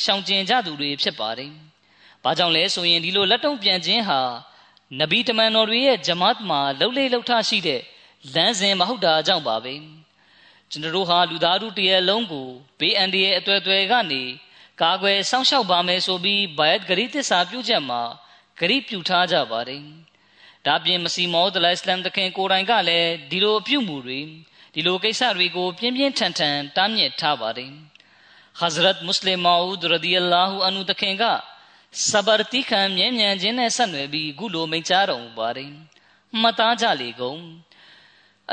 ရှောင်ကျင်ကြသူတွေဖြစ်ပါတယ်ဘာကြောင့်လဲဆိုရင်ဒီလိုလက်တုံ့ပြန်ခြင်းဟာနဗီတမန်တော်တွေရဲ့ဂျမတ်မှာလှုပ်လေလှုပ်ထရှိတဲ့လမ်းစဉ်မဟုတ်တာကြောင့်ပါပဲကျွန်တော်တို့ဟာလူသားတို့တရလုံးကိုဘေးအန္တရာယ်အသွဲသွဲကနေကာကွယ်စောင့်ရှောက်ပါမယ်ဆိုပြီးဘိုင်ဂရီသစ္စာပြုချက်မှာဂရီပြုထားကြပါတယ်ဒါပြင်မစီမောဒလိုင်စလမ်တခင်ကိုယ်တိုင်ကလည်းဒီလိုအပြုမှုတွေ ဒီလိုကိစ္စတွေကိုပြင်းပြင်းထန်ထန်တားမြစ်ထားပါတယ်ဟဇရတ်မုစလင်မာဦးရဒီအလာဟူအန်ဟူတခင်ကစဘာတိခံမြဲမြံခြင်းနဲ့ဆက်နွယ်ပြီးခုလိုမိန့်ကြားတော်မူပါတယ်မှတ်သားကြလေကုန်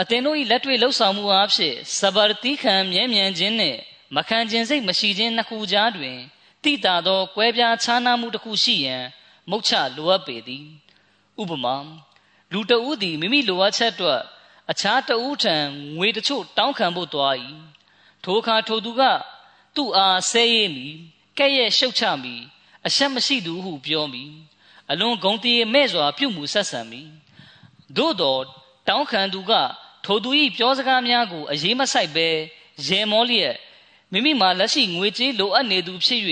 အသင်တို့၏လက်တွေ့လှုပ်ဆောင်မှုအဖြစ်စဘာတိခံမြဲမြံခြင်းနဲ့မခံခြင်းစိတ်မရှိခြင်းနှစ်ခုကြားတွင်တိတာသောကွဲပြားခြားနားမှုတစ်ခုရှိရန်မုတ်ချလိုအပ်ပေသည် ဥပမာလူတဦးသည်မိမိလိုအပ်ချက်အတွက် အခြားတဦးထံငွေတချို့တောင်းခံဖို့သွား၏ထိုအခါထိုသူကသူ့အားဆဲရည်မိကဲ့ရဲ့ရှုတ်ချမိအဆက်မရှိသူဟုပြောမိအလွန်ဂုံတည်မဲ့စွာပြုမှုဆက်ဆံမိသို့တော်တောင်းခံသူကထိုသူ၏ပြောစကားများကိုအရေးမဆိုင်ပဲရေမောလျက်မိမိမှာလက်ရှိငွေကြေးလိုအပ်နေသူဖြစ်၍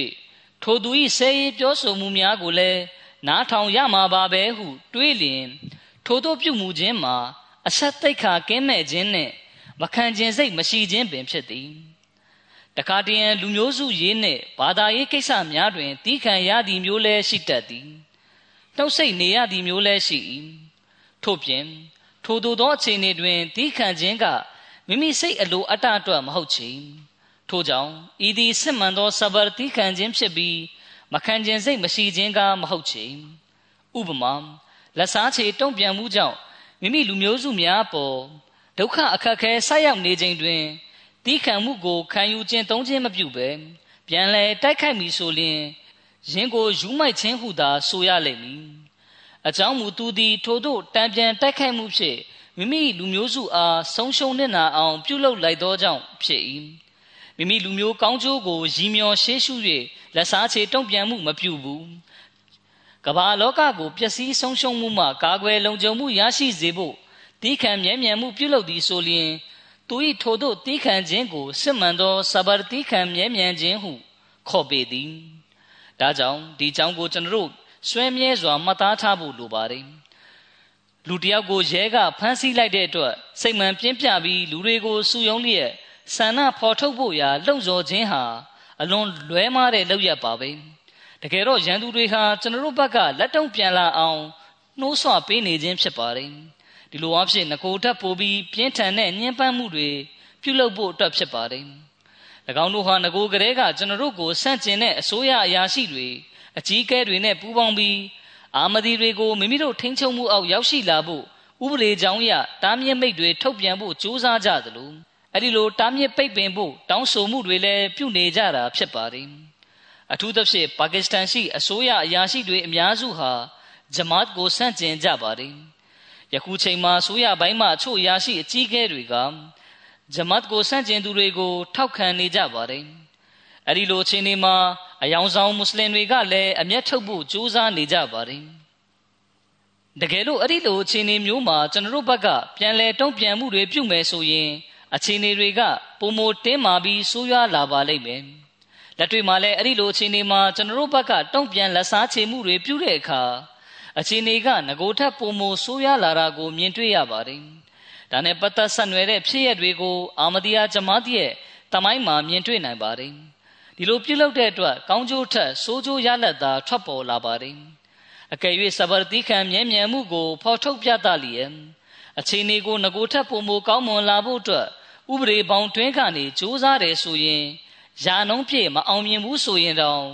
ထိုသူ၏ဆဲရေးပြောဆိုမှုများကိုလည်းနားထောင်ရမှာပါပဲဟု တွေးလျင်ထိုတို့ပြုမှုခြင်းမှာ အဆက်တိတ်ခါကင်းမဲ့ခြင်းနှင့်မခံခြင်းစိတ်မရှိခြင်းပင်ဖြစ်သည်တခါတည်းရန်လူမျိုးစုရေးနှင့်ဘာသာရေးကိစ္စများတွင်တီးခံရသည်မျိုးလည်းရှိတတ်သည်နှုတ်ဆက်နေရသည်မျိုးလည်းရှိ၏ထို့ပြင်ထိုသို့သောအခြေအနေတွင်တီးခံခြင်းကမိမိစိတ်အလိုအတ္တအတွက်မဟုတ်ချေထို့ကြောင့်ဤသည်စစ်မှန်သောစဘာတီးခံခြင်းဖြစ်ပြီးမခံခြင်းစိတ်မရှိခြင်းကမဟုတ်ချေဥပမာလက်စားချေတုံ့ပြန်မှုကြောင့် မိမိလူမျိုးစုများပေါ်ဒုက္ခအခက်ခဲဆက်ရောက်နေခြင်းတွင်တီးခံမှုကိုခံယူခြင်းသုံးခြင်းမပြုဘဲပြန်လဲတိုက်ခိုက်မိဆိုလျင်ယင်းကိုယူမိုက်ခြင်းဟုသာဆိုရလိမ့်မည်အကြောင်းမူသူသည်ထိုတို့တံပြန်တိုက်ခိုက်မှုဖြင့်မိမိလူမျိုးစုအားဆုံးရှုံးနေတာအောင် ပြုလုပ်လိုက်သောကြောင့်ဖြစ်၏မိမိလူမျိုးကောင်းကျိုးကိုရည်မျောရှေးရှု၍လက်စားချေတုံ့ပြန်မှုမပြုဘူး ကမ္ဘာလောကကိုပျက်စီးဆုံးရှုံးမှုမှကာကွယ်လုံခြုံမှုရရှိစေဖို့တီးခံမြဲမြံမှုပြုလုပ်သည်ဆိုလျင်သူ၏ထိုသို့တီးခံခြင်းကိုစစ်မှန်သောစဘာတီးခံမြဲမြံခြင်းဟုခေါ်ပေသည်ဒါကြောင့်ဒီကြောင့်ကိုကျွန်တော်တို့ဆွဲမြဲစွာမှတ်သားထားဖို့လိုပါတယ်လူတယောက်ကိုရဲကဖမ်းဆီးလိုက်တဲ့အတွက်စိတ်မှန်ပြင်းပြပြီးလူတွေကိုစူယုံလျက်ဆန္ဒဖော်ထုတ်ဖို့ရာလှုံ့ဆော်ခြင်းဟာအလွန်လွဲမားတဲ့လုပ်ရပါပဲ တကယ်တော့ရန်သူတွေဟာကျွန်တော်တို့ဘက်ကလက်တုံ့ပြန်လာအောင်နှိုးဆွပေးနေခြင်းဖြစ်ပါတယ်ဒီလိုအဖြစ်ငကိုထပ်ပိုပြီးပြင်းထန်တဲ့ညှဉ်းပန်းမှုတွေပြုလုပ်ဖို့အတွက်ဖြစ်ပါတယ်၎င်းတို့ဟာငကိုကလေးကကျွန်တော်တို့ကိုဆန့်ကျင်တဲ့အစိုးရအရာရှိတွေအကြီးအကဲတွေနဲ့ပူးပေါင်းပြီးအာမဒီတွေကိုမိမိတို့ထိန်းချုပ်မှုအောက်ရောက်ရှိလာဖို့ဥပဒေကြောင်းအရတားမြစ်မိတ်တွေထုတ်ပြန်ဖို့ကြိုးစားကြသလိုအဲ့ဒီလိုတားမြစ်ပိတ်ပင်ဖို့တောင်းဆိုမှုတွေလည်းပြုနေကြတာဖြစ်ပါတယ် အထူးသဖြင့်ပါကစ္စတန်ရှိအစိုးရအရာရှိတွေအများစုဟာဂျမတ်ကိုဆန့်ကျင်ကြပါတယ်ယခုချိန်မှာဆိုရပိုင်းမှအချို့အရာရှိအကြီးအကဲတွေကဂျမတ်ကိုဆန့်ကျင်သူတွေကို ထောက်ခံနေကြပါတယ်။အဲဒီလိုအခြေအနေမှာအယောင်ဆောင်မွတ်စလင်တွေကလည်းအမျက်ထုတ်ဖို့ကြိုးစားနေကြပါတယ်။တကယ်လို့အဲ့ဒီလိုအခြေအနေမျိုးမှာကျွန်တော်တို့ဘက်ကပြန်လဲတုံ့ပြန်မှုတွေပြုမယ်ဆိုရင်အခြေအနေတွေကပုံမတင်းမာပြီးဆိုးရွားလာပါလိမ့်မယ်။ လက်တွေ့မှာလည်းအဲ့ဒီလိုအခြေအနေမှာကျွန်တော်တို့ဘက်ကတုံ့ပြန်လက်စားချေမှုတွေပြုတဲ့အခါအခြေအနေကငကိုထက်ပုံမဆိုးရွားလာတာကိုမြင်တွေ့ရပါတယ်။ဒါနဲ့ပတ်သက်ဆက်နွယ်တဲ့ဖြစ်ရပ်တွေကိုအာမဒီယာဂျမားတီရဲ့တမိုင်းမှာမြင်တွေ့နိုင်ပါတယ်။ဒီလိုပြုလုပ်တဲ့အတွက်ကောင်းကျိုးထက်ဆိုးကျိုးရလဒ်သာထွက်ပေါ်လာပါတယ်။အကယ်၍စဘာတိခံမြဲမြံမှုကိုဖော်ထုတ်ပြသလျက်အခြေအနေကိုငကိုထက်ပုံမကောင်းမွန်လာဖို့အတွက်ဥပဒေပေါင်းတွင်းကနေစ조사တယ်ဆိုရင် ယာနှုံးပြည့်မအောင်မြင်ဘူးဆိုရင်တော့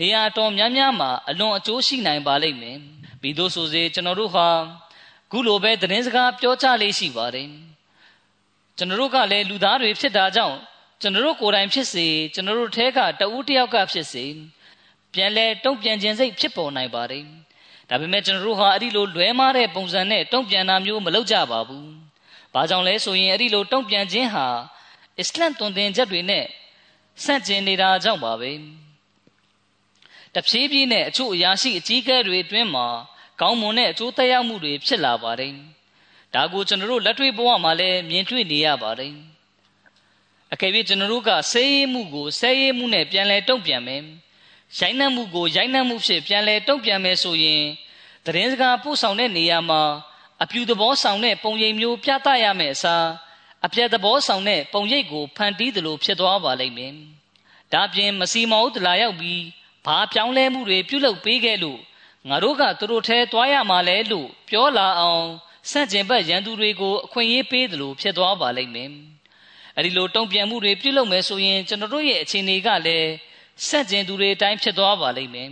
နေရာတော်များများမှာအလွန်အကျိုးရှိနိုင်ပါလိမ့်မယ်။ပြီးသို့ဆိုစေကျွန်တော်တို့ဟာခုလိုပဲသတင်းစကားပြောကြလေးရှိပါတယ်ကျွန်တော်တို့ကလည်းလူသားတွေဖြစ်တာကြောင့်ကျွန်တော်တို့ကိုယ်တိုင်ဖြစ်စေကျွန်တော်တို့ထဲကတဦးတယောက်ကဖြစ်စေပြန်လဲတုံ့ပြန်ခြင်းစိတ်ဖြစ်ပေါ်နိုင်ပါတယ်ဒါပေမဲ့ကျွန်တော်တို့ဟာအဲ့ဒီလိုလွဲမားတဲ့ပုံစံနဲ့တုံ့ပြန်တာမျိုးမလုပ်ကြပါဘူးဘာကြောင့်လဲဆိုရင်အဲ့ဒီလိုတုံ့ပြန်ခြင်းဟာအစ္စလမ်တွင်တင်ချက်တွေနဲ့ ဆန့်ကျင်နေတာကြောင့်ပါပဲတဖြည်းဖြည်းနဲ့အချို့အရာရှိအကြီးအကဲတွေအတွင်းမှာကောင်းမွန်တဲ့အကျိုးသက်ရောက်မှုတွေဖြစ်လာပါတယ်ဒါကိုကျွန်တော်တို့လက်တွေ့ဘဝမှာလည်းမြင်တွေ့နေရပါတယ်အကယ်၍ကျွန်တော်တို့ကဆဲရဲမှုကိုဆဲရဲမှုနဲ့ပြန်လဲတုံ့ပြန်မယ်ရိုင်းနှံ့မှုကိုရိုင်းနှံ့မှုဖြစ်ပြန်လဲတုံ့ပြန်မယ်ဆိုရင်သတင်းစကားပို့ဆောင်တဲ့နေရာမှာအပြူသဘောဆောင်တဲ့ပုံရိပ်မျိုးပြသရမယ်အစား အပြက်သဘောဆောင်တဲ့ပုံရိပ်ကိုဖန်တီးသလိုဖြစ်သွားပါလိမ့်မယ်။ဒါပြင်မစီမောတလာရောက်ပြီးဘာပြောင်းလဲမှုတွေပြုလုပ်ပေးခဲ့လို့ငါတို့ကသူတို့ထဲသွားရမှာလဲလို့ပြောလာအောင်စန့်ကျင်ဘက်ရန်သူတွေကိုအခွင့်အရေးပေးသလိုဖြစ်သွားပါလိမ့်မယ်။အဲဒီလိုတုံ့ပြန်မှုတွေပြုလုပ်မယ်ဆိုရင်ကျွန်တော်တို့ရဲ့အခြေအနေကလည်းစန့်ကျင်သူတွေအတိုင်းဖြစ်သွားပါလိမ့်မယ်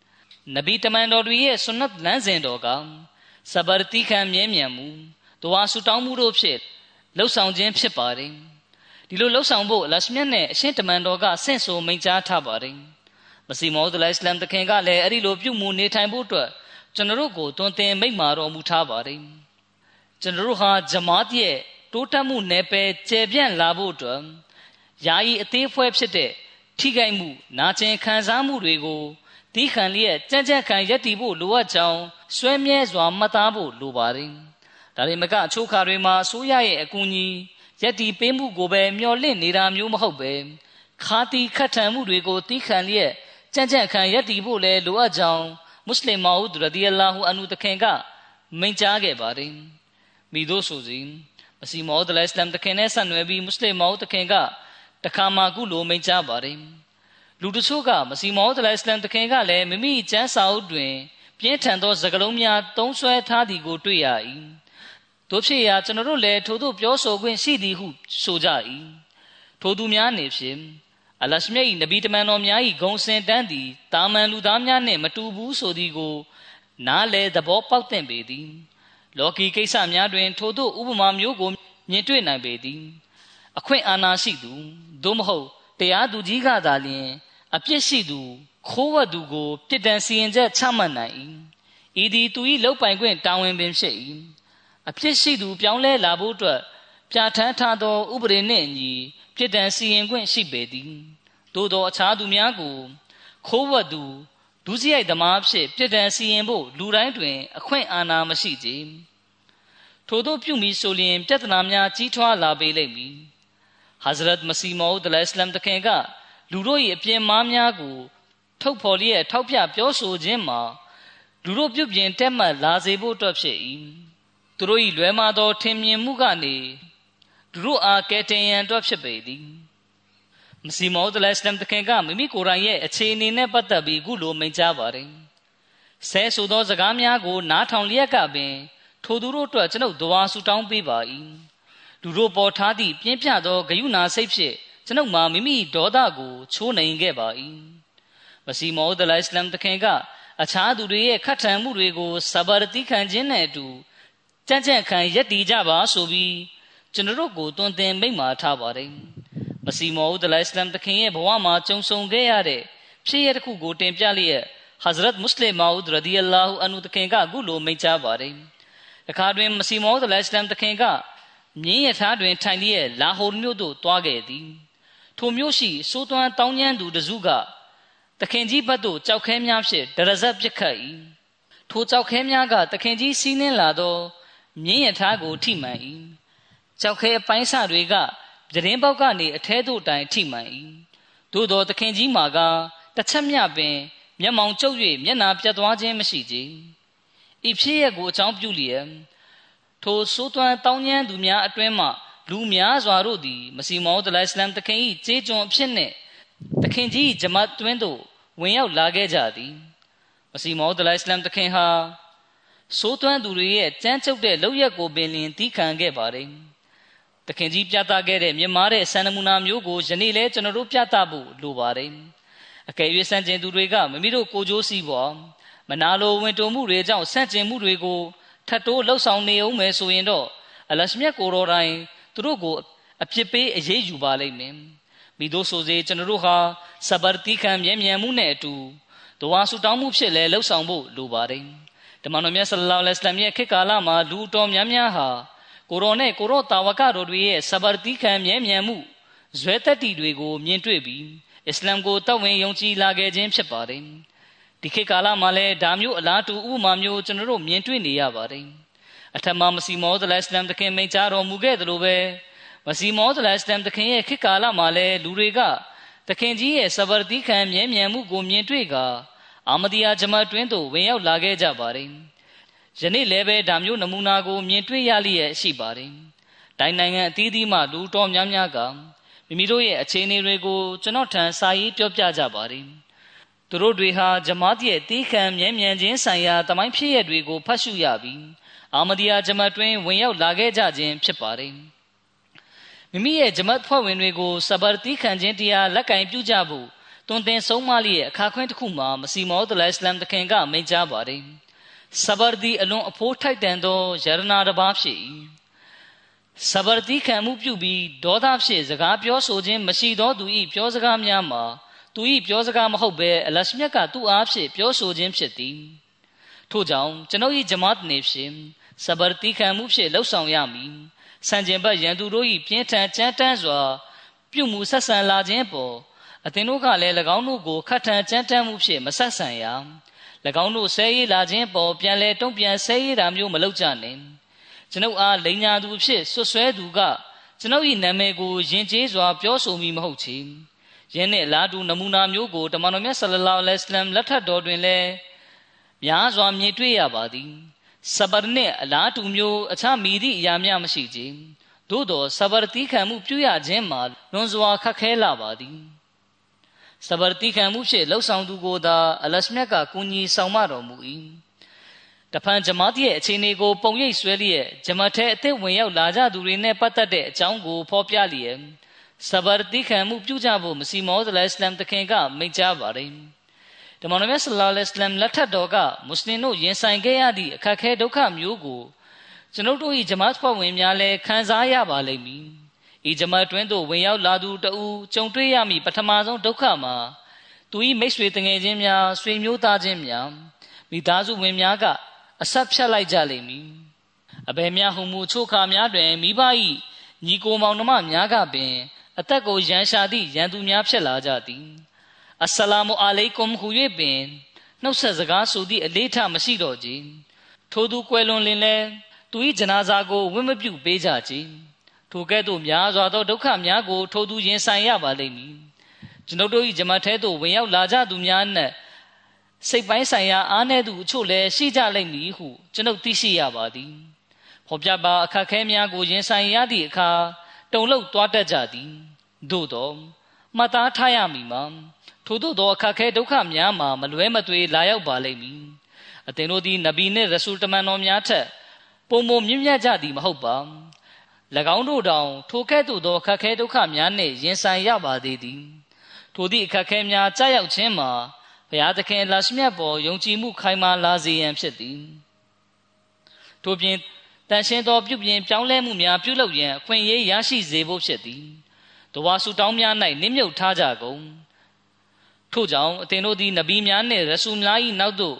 ။နဗီတမန်တော်တွေရဲ့ဆွနတ်လမ်းစဉ်တော်ကစဘာတိခံမြဲမြံမှုတဝါဆူတောင်းမှုတို့ဖြင့် လှုပ်ဆောင်ခြင်းဖြစ်ပါတယ်ဒီလိုလှုပ်ဆောင်ဖို့အလရှမြတ်နဲ့အရှင်တမန်တော်ကဆင့်ဆိုမိန့်ကြားထားပါတယ်မစီမောဒ်လိုင်စလမ်တခင်ကလည်းအဲ့ဒီလိုပြုမှုနေထိုင်ဖို့အတွက်ကျွန်တော်တို့ကိုတွင်တင်မိန့်မာတော်မူထားပါတယ်ကျွန်တော်တို့ဟာဂျမားရဲ့တိုးတက်မှုနယ်ပယ်ကျယ်ပြန့်လာဖို့အတွက်ယာယီအသေးဖွဲဖြစ်တဲ့ထိခိုက်မှုနာကျင်ခံစားမှုတွေကိုတီးခံလျက်ကြက်ကြက်ခံရက်တည်ဖို့လိုအပ်ကြောင်းဆွဲမြဲစွာမှတ်သားဖို့လိုပါတယ်။ ဒါတွေမကအချို့ခါတွေမှာဆိုးရရဲ့အကူအညီရက်တည်ပေးမှုကိုပဲမျှော်လင့်နေတာမျိုးမဟုတ်ပဲခါတီခတ်ထန်မှုတွေကိုတီးခံလျက်ကြက်ကြက်ခံရက်တည်ဖို့လည်းလိုအပ်ကြောင်းမွတ်စလင်မာဦးရဒီအလာဟူအန်နူတခင်ကမိန့်ကြားခဲ့ပါတယ်။မိတို့ဆိုစီမစီမောဒ်အစ္စလမ်တခင်နဲ့ဆက်နွယ်ပြီးမွတ်စလင်မာဦးတခင်ကတခါမှကုလိုမိန့်ကြားပါတယ်။လူတချို့ကမစီမောဒ်အစ္စလမ်တခင်ကလည်းမိမိကျမ်းစာအုပ်တွင်ပြင်းထန်သောစကားလုံးများသုံးဆွဲထားသည်ကိုတွေ့ရ၏ တို့ဖြစ်ရာကျွန်တော်တို့လည်းထို့သို့ပြောဆိုခွင့်ရှိသည်ဟုဆိုကြ၏ထိုသူများနေဖြင့်အလရှမြတ်၏နဗီတမန်တော်များ၏ဂုံစင်တန်းသည်တာမန်လူသားများနှင့်မတူဘူးဆိုသည်ကို နားလေသဘောပေါက်သင့်ပေသည်လောကီကိစ္စများတွင် ထိုသို့ဥပမာမျိုးကိုမြင်တွေ့နိုင်ပေသည် အခွင့်အာဏာရှိသူသို့မဟုတ်တရားသူကြီးကသာလျှင်အပြစ်ရှိသူခိုးဝတ်သူကိုပြစ်ဒဏ်စီရင်ချက်ချမှတ်နိုင်၏ဤသည်သူ၏လောက်ပိုင်ခွင့်တာဝန်ပင်ဖြစ်၏ အပြစ်ရှိသူပြောင်းလဲလာဖို့အတွက်ပြဋ္ဌာန်းထားသော ဥပဒေနှင့်အညီပြစ်ဒဏ်စီရင်ခွင့်ရှိပေသည်သို့သောအခြားသူများကို ခိုးဝတ်သူဒုစရိုက်သမားဖြစ်ပြစ်ဒဏ်စီရင်ဖို့လူတိုင်းတွင် အခွင့်အာဏာမရှိကြထို့သောပြုမိဆိုလျင်ပြဿနာများကြီးထွားလာပေလိမ့်မည်ဟဇရတ်မစီမောဒ်အလ္လာမ်တခင်ကလူတို့၏အပြင်းမားများကို ထုတ်ဖော်လျက်ထောက်ပြပြောဆိုခြင်းမှာလူတို့ပြုပြင်တက်မှတ်လာစေဖို့အတွက်ဖြစ်၏ သူတို့၏လွယ်မာသောထင်မြင်မှုကနေသူတို့အားကယ်တင်ရန်အတွက်ဖြစ်ပေသည်မစီမောဒ်လက်စလမ်တခင်ကမိမိကိုယ်တိုင်ရဲ့အခြေအနေနဲ့ပတ်သက်ပြီးခုလိုမိန့်ကြားပါတယ်ဆဲဆိုသောစကားများကိုနားထောင်လျက်ကပင်ထိုသူတို့အတွက်ကျွန်ုပ်ဒွါဆူတောင်းပေးပါ၏လူတို့ပေါ်ထားသည့်ပြင်းပြသောဂယုဏစိတ်ဖြင့်ကျွန်ုပ်မှာမိမိဒေါသကိုချိုးနိုင်ခဲ့ပါ၏မစီမောဒ်လိုင်စလမ်တခင်ကအခြားသူတွေရဲ့ခတ်ထန်မှုတွေကိုစဘာတိခံခြင်းနဲ့အတူ ကြံ့ကြံ့ခံရက်တည်ကြပါဆိုပြီးကျွန်တော်တို့ကိုတွင်တင်မိန့်မာထားပါတယ်မစီမောဦးတလိုင်စလမ်တခင်ရဲ့ဘဝမှာကြုံဆုံခဲ့ရတဲ့ဖြစ်ရတစ်ခုကိုတင်ပြလျက်ဟဇရတ်မုစလင်မာဦးရဒီအလာဟူအန်ဟူတခင်ကအခုလိုမိန့်ကြားပါတယ်တခါတွင်မစီမောဦးတလိုင်စလမ်တခင်ကမြင်းရထားတွင်ထိုင်လျက်လာဟိုမြို့သို့သွားခဲ့သည်ထိုမြို့ရှိစိုးသွမ်းတောင်းကျမ်းသူတစုကတခင်ကြီးဘက်သို့ကြောက်ခဲများဖြင့်ဒရဇတ်ပြစ်ခတ်၏ထိုကြောက်ခဲများကတခင်ကြီးစီးနှင်းလာသော မြင်းရထားကိုထိမှန်၏ကြောက်ခဲအပိုင်းစတွေကပြတင်းပေါက်ကနေအထဲသို့တိုင်ထိမှန်၏သို့သောတခင်ကြီးမှာကတစ်ချက်မျှပင်မျက်မှောင်ကျုပ်၍မျက်နာပြတ်သွားခြင်းမရှိကြဤဖြစ်ရကိုအကြောင်းပြုလျက်ထိုစိုးသွမ်းတောင်းကျမ်းသူများအတွင်းမှလူများစွာတို့သည်မစီမောဒ်လိုင်စလမ်တခင်၏ကျေးကျွန်အဖြစ်နှင့်တခင်ကြီးဂျမတ်တွင်သို့ဝင်ရောက်လာခဲ့ကြသည်မစီမောဒ်လိုင်စလမ်တခင်ဟာ စိုးသွမ်းသူတွေရဲ့ကြမ်းကြုတ်တဲ့လောက်ရက်ကိုပင်လင်တီးခံခဲ့ပါတယ်တခင်ကြီးပြသခဲ့တဲ့မြင်မာတဲ့ဆန္ဒမူနာမျိုးကိုယနေ့လဲကျွန်တော်တို့ပြသဖို့လိုပါတယ်အကယ်၍ဆန့်ကျင်သူတွေကမမိတို့ကိုကြိုးစီးပေါ်မနာလိုဝင်တုံမှုတွေကြောင့်ဆန့်ကျင်မှုတွေကိုထပ်တိုးလှုပ်ဆောင်နေအောင်မယ်ဆိုရင်တော့အလရှမြတ်ကိုတော်တိုင်သူတို့ကိုအပြစ်ပေးအရေးယူပါလိမ့်မယ်မိတို့ဆိုစေကျွန်တော်တို့ဟာစဘာတိခံမြဲမြံမှုနဲ့အတူဒဝါဆူတောင်းမှုဖြစ်လဲလှုပ်ဆောင်ဖို့လိုပါတယ် ဓမ္မတော်မြတ်ဆလလောလ္လဟ်အလัยဟိဝါစလမ်ရဲ့ခေတ်ကာလမှာလူတော်များများဟာကိုရောနဲ့ကိုရောတာဝကတော်တွေရဲ့စဘာတိခံမြဲမြံမှုဇွဲတက်တီတွေကိုမြင်တွေ့ပြီးအစ္စလာမ်ကိုတောက်ဝင်ယုံကြည်လာခဲ့ခြင်းဖြစ်ပါတယ်ဒီခေတ်ကာလမှာလည်းဒါမျိုးအလားတူဥပမာမျိုးကျွန်တော်တို့မြင်တွေ့နေရပါတယ်အထက်မှာမစီမောဒလစလမ်တခင်မိန့်ကြားတော်မူခဲ့သလိုပဲမစီမောဒလစလမ်တခင်ရဲ့ခေတ်ကာလမှာလည်းလူတွေကတခင်ကြီးရဲ့စဗာတိခံမြဲမြံမှုကိုမြင်တွေ့က အာမဒီယာဂျမတ်တွင်းသို့ဝင်ရောက်လာခဲ့ကြပါတယ်ယနေ့လည်းပဲဒါမျိုးနမူနာကိုမြင်တွေ့ရလျက်ရှိပါတယ်တိုင်းနိုင်ငံအသီးသီးမှလူတော်များများကမိမိတို့ရဲ့အခြေအနေတွေကိုကျွန်တော်ထံစာရေးပြောပြကြပါတယ်သူတို့တွေဟာဂျမားရဲ့တီးခံမြဲမြံခြင်းဆိုင်ရာတမိုင်းဖြစ်ရတွေကိုဖတ်ရှုရပြီးအာမဒီယာဂျမတ်တွင်ဝင်ရောက်လာခဲ့ကြခြင်းဖြစ်ပါတယ်မိမိရဲ့ဂျမတ်ဖွဲ့ဝင်တွေကိုစဘာတီခံခြင်းတရားလက်ကင်ပြုကြဖို့ တွင်တင်ဆုံးမလျက်အခါခွင့်တစ်ခုမှာမစီမောဒလအစ္စလမ်တခင်ကမိန့်ကြားပါတယ်စဘာဒီအလွန်အဖိုးထိုက်တန်သောယရနာတစ်ပါးဖြစ်၏စဘာတိခံမှုပြုပြီးဒေါသဖြင့်စကားပြောဆိုခြင်းမရှိသောသူ၏ပြောစကားများမှာသူ၏ပြောစကားမဟုတ်ဘဲအလရှမြတ်ကသူ့အားဖြင့်ပြောဆိုခြင်းဖြစ်သည်ထို့ကြောင့်ကျွန်ုပ်၏ဂျမတ်နေဖြင့်စဘာတိခံမှုဖြင့်လှုပ်ဆောင်ရမည်ဆန်ကျင်ဘတ်ရန်သူတို့၏ပြင်းထန်ကြမ်းတမ်းစွာပြုမှုဆက်ဆံလာခြင်းပေါ် အသင်တို့ကလည်း၎င်းတို့ကိုခတ်ထန်ကြမ်းတမ်းမှုဖြင့်မဆက်ဆံရ၎င်းတို့ဆဲရေးလာခြင်းပေါ်ပြန်လဲတုံ့ပြန်ဆဲရေးတာမျိုးမလုပ်ကြနဲ့ကျွန်ုပ်အားလိန်ညာသူဖြစ်ဆွဆွဲသူကကျွန်ုပ်၏နာမည်ကိုယဉ်ကျေးစွာပြောဆိုမိမဟုတ်ချေယင်းနှင့်အလားတူနမူနာမျိုးကိုတမန်တော်မြတ်ဆလလောလဟ်အလัยဟိလက်ထက်တော်တွင်လည်းများစွာမြင်တွေ့ရပါသည်စဘရနှင့်အလားတူမျိုးအခြားမိသည့်အရာများမရှိကြသို့သောစဘရတိခံမှုပြုရခြင်းမှာလွန်စွာခက်ခဲလာပါသည် စဘရတိခံမှုဖြင့်လှုပ်ဆောင်သူကိုသာအလရှမြတ်ကကူညီဆောင်မတော်မူ၏တဖန်ဂျမားရဲ့အခြေအနေကိုပုံရိပ်ဆွဲလျက်ဂျမတ်ထဲအသစ်ဝင်ရောက်လာကြသူတွေနဲ့ပတ်သက်တဲ့အကြောင်းကိုဖော်ပြလျက်စဘာတိခံမှုပြုကြဖို့မစီမောဒလအစ္စလမ်တခင်ကမိန့်ကြားပါတယ်။တမန်တော်မြတ်ဆလ္လာလဟ်အလัยဟိလက်ထက်တော်ကမွတ်စလင်တို့ရင်ဆိုင်ခဲ့ရသည့်အခက်ခဲဒုက္ခမျိုးကိုကျွန်ုပ်တို့၏ဂျမတ်ဖွဲ့ဝင်များလည်းခံစားရပါလိမ့်မည်။ ဤဂျမတ်တွင်သို့ဝင်ရောက်လာသူတဦးကြုံတွေ့ရမည့်ပထမဆုံးဒုက္ခမှာသူ၏မိတ်ဆွေတငယ်ချင်းများဆွေမျိုးသားချင်းများမိသားစုဝင်များကအဆက်ဖြတ်လိုက်ကြလိမ့်မည်အဘယ်များဟုမူချိုခါများတွင်မိဘ၏ညီကိုမောင်နှမများကပင် အသက်ကိုရန်ရှာသည့်ရန်သူများဖြစ်လာကြသည်အစ္စလာမူအလိုင်ကွမ်ဟူ၍ပင်နှုတ်ဆက်စကားဆိုသည့်အလေးထားမရှိတော့ကြထိုသူကွယ်လွန်လင်လဲသူ၏ဂျနာဇာကိုဝင့်မပြုပေးကြကြ ထိုကဲ့သို့များစွာသောဒုက္ခများကိုထိုသူရင်ဆိုင်ရပါလိမ့်မည်ကျွန်ုပ်တို့၏ဂျမတ်ထဲသို့ဝင်ရောက်လာကြသူများနှင့်စိတ်ပိုင်းဆိုင်ရာအားနည်းသူအချို့လည်းရှိကြလိမ့်မည်ဟုကျွန်ုပ်သိရှိရပါသည်ဖော်ပြပါအခက်ခဲများကိုရင်ဆိုင်ရသည့်အခါတုန်လှုပ်သွားတတ်ကြသည်သို့သောမှတ်သားထားရမည်မှာထို့သောသောအခက်ခဲဒုက္ခများမှာမလွဲမသွေလာရောက်ပါလိမ့်မည်အသင်တို့သည်နဗီနှင့်ရဆူလ်တမန်တော်များထက်ပုံမမြင့်မြတ်ကြသည်မဟုတ်ပါ၎ င်းတို့တောင်ထိုကဲ့သို့သောအခက်ခဲဒုက္ခများနှင့်ရင်ဆိုင်ရပါသေးသည်ထိုသည့်အခက်ခဲများကြာရောက်ခြင်းမှာဘုရားသခင်အလရှမြတ်ပေါ်ယုံကြည်မှုခိုင်မာလာစေရန်ဖြစ်သည်ထို့ပြင်တန်ရှင်းသောပြုပြင်ပြောင်းလဲမှုများပြုလုပ်ရန်အခွင့်အရေးရရှိစေဖို့ဖြစ်သည်တဝါစုတောင်းများ၌နစ်မြုပ်ထားကြကုန်ထို့ကြောင့်အသင်တို့သည်နဗီများနှင့်ရဆူများ၏နောက်သို့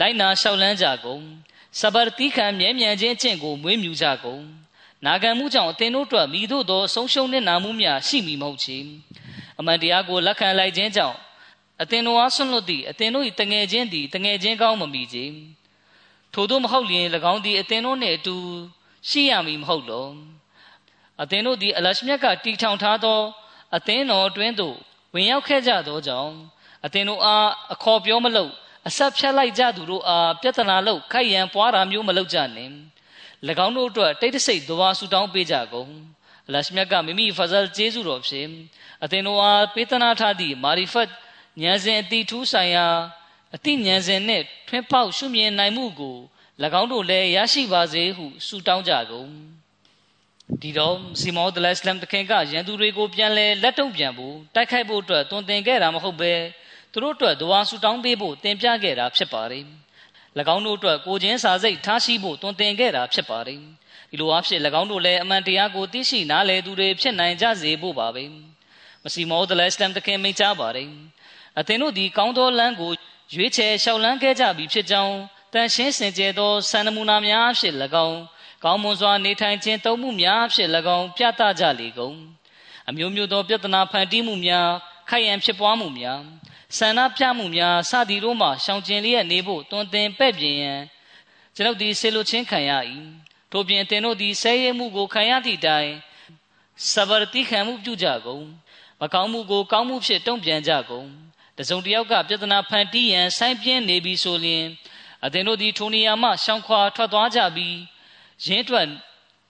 လိုက်နာလျှောက်လန်းကြကုန်စဘာတိခံမြဲမြံခြင်းအကျင့်ကိုမွေးမြူကြကုန် နာခံမှုကြောင့်အသင်တို့အတွက်မိတို့သောဆုံးရှုံးနှင့်နာမှုများရှိမိမဟုတ်ချေအမှန်တရားကိုလက်ခံလိုက်ခြင်းကြောင့်အသင်တို့အားဆွန့်လွတ်သည့်အသင်တို့၏တငယ်ချင်းသည်တငယ်ချင်းကောင်းမမီကြထို့သောမဟုတ်လျင်၎င်းသည်အသင်တို့နှင့်အတူရှိရမည်မဟုတ်လောအသင်တို့သည်အလရှမြတ်ကတီထောင်ထားသောအသင်တော်တွင်သို့ဝင်ရောက်ခဲ့ကြသောကြောင့်အသင်တို့အားအခေါ်ပြောမလို့အဆက်ဖြတ်လိုက်ကြသူတို့အားပြဿနာလို့ခိုက်ရန်ပွားတာမျိုးမလုပ်ကြနှင့်၎ င်းတို့အတွက်တိတ်တဆိတ်သွားဆူတောင်းပေးကြကုန်အလရှမြတ်ကမိမိဖဇလ်ကျေးဇူးတော်ဖြင့်အသင်တို့အားပေးသနာထားသည့်မာရီဖတ်ဉာဏ်စဉ်အတိထူးဆိုင်ရာအတိဉာဏ်စဉ်နှင့်ထွန်းပေါက်ရှုမြင်နိုင်မှုကို၎င်းတို့လည်းရရှိပါစေဟုဆုတောင်းကြကုန်ဒီတော့စီမောဒလစ်လမ်တခင်ကရန်သူတွေကိုပြန်လဲလက်တုံ့ပြန်ဖို့တိုက်ခိုက်ဖို့အတွက်တွင်တင်ခဲ့တာမဟုတ်ပဲသူတို့အတွက်ဒဝါဆူတောင်းပေးဖို့တင်ပြခဲ့တာဖြစ်ပါတယ်၎ င်းတို့အတွက်ကိုချင်းစာစိတ်ထားရှိဖို့တွင်တင်ခဲ့တာဖြစ်ပါတယ်ဒီလိုအဖြစ်၎င်းတို့လည်းအမှန်တရားကိုသိရှိနားလည်သူတွေဖြစ်နိုင်ကြစေဖို့ပါပဲမစီမောဒလစ်လမ်တခင်မိန့်ကြားပါတယ်အသင်တို့သည်ကောင်းသောလမ်းကိုရွေးချယ်လျှောက်လန်းခဲ့ကြပြီဖြစ်ကြောင်းတန်ရှင်းစင်ကြယ်သောစံနမူနာများဖြင့်၎င်းကောင်းမွန်စွာနေထိုင်ခြင်းသုံးမှုများဖြင့်၎င်းပြသကြလေကုန်အမျိုးမျိုးသောပြဿနာဖန်တီးမှုများခိုက်ရန်ဖြစ်ပွားမှုများ ဆန္ဒပြမှုများစသည်တို့မှရှောင်ကျဉ်လျက်နေဖို့တွင်တင်ပဲ့ပြင်ရန်ကျွန်ုပ်သည်ဆေလိုချင်းခံရ၏ထို့ပြင်သင်တို့သည်ဆဲရဲမှုကိုခံရသည့်တိုင်စဗရတိခံမှုပြုကြကုန်မကောင်းမှုကိုကောင်းမှုဖြင့်တုံ့ပြန်ကြကုန်တစုံတစ်ယောက်ကပြဿနာဖန်တီးရန်ဆိုင်းပြင်းနေပြီဆိုလျှင်အသင်တို့သည်ထိုနေရာမှရှောင်ခွာထွက်သွားကြပြီးရင်းထွက်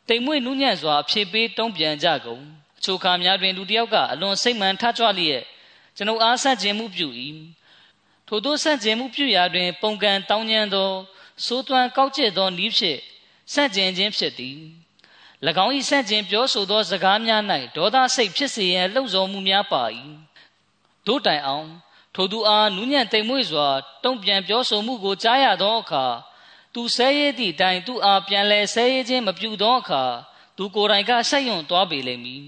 တိမ်မွေ့နူးညံ့စွာဖြည့်ပေးတုံ့ပြန်ကြကုန်အချိုခါများတွင်လူတစ်ယောက်က အလွန်စိတ်မှန်ထကြွလျက် ကျွန်ုပ်အားဆန့်ကျင်မှုပြု၏ထို့သောဆန့်ကျင်မှုပြုရာတွင် ပုံကံတောင်းညံသောစိုးသွမ်းကောက်ကျစ်သောဤဖြင့်ဆန့်ကျင်ခြင်းဖြစ်သည်၎င်း၏ဆန့်ကျင်ပြောဆိုသောစကားများ၌ဒေါသစိတ်ဖြစ်စေရန်လှုံ့ဆော်မှုများပါ၏တို့တိုင်အောင် ထိုသူအားနူးညံ့တိမ်မွေ့စွာတုံ့ပြန်ပြောဆိုမှုကိုကြားရသောအခါသူဆဲရဲသည့်တိုင်သူအားပြန်လဲဆဲရဲခြင်းမပြုသောအခါသူကိုယ်တိုင်ကဆက်ယွန့်သွားပေလိမ့်မည်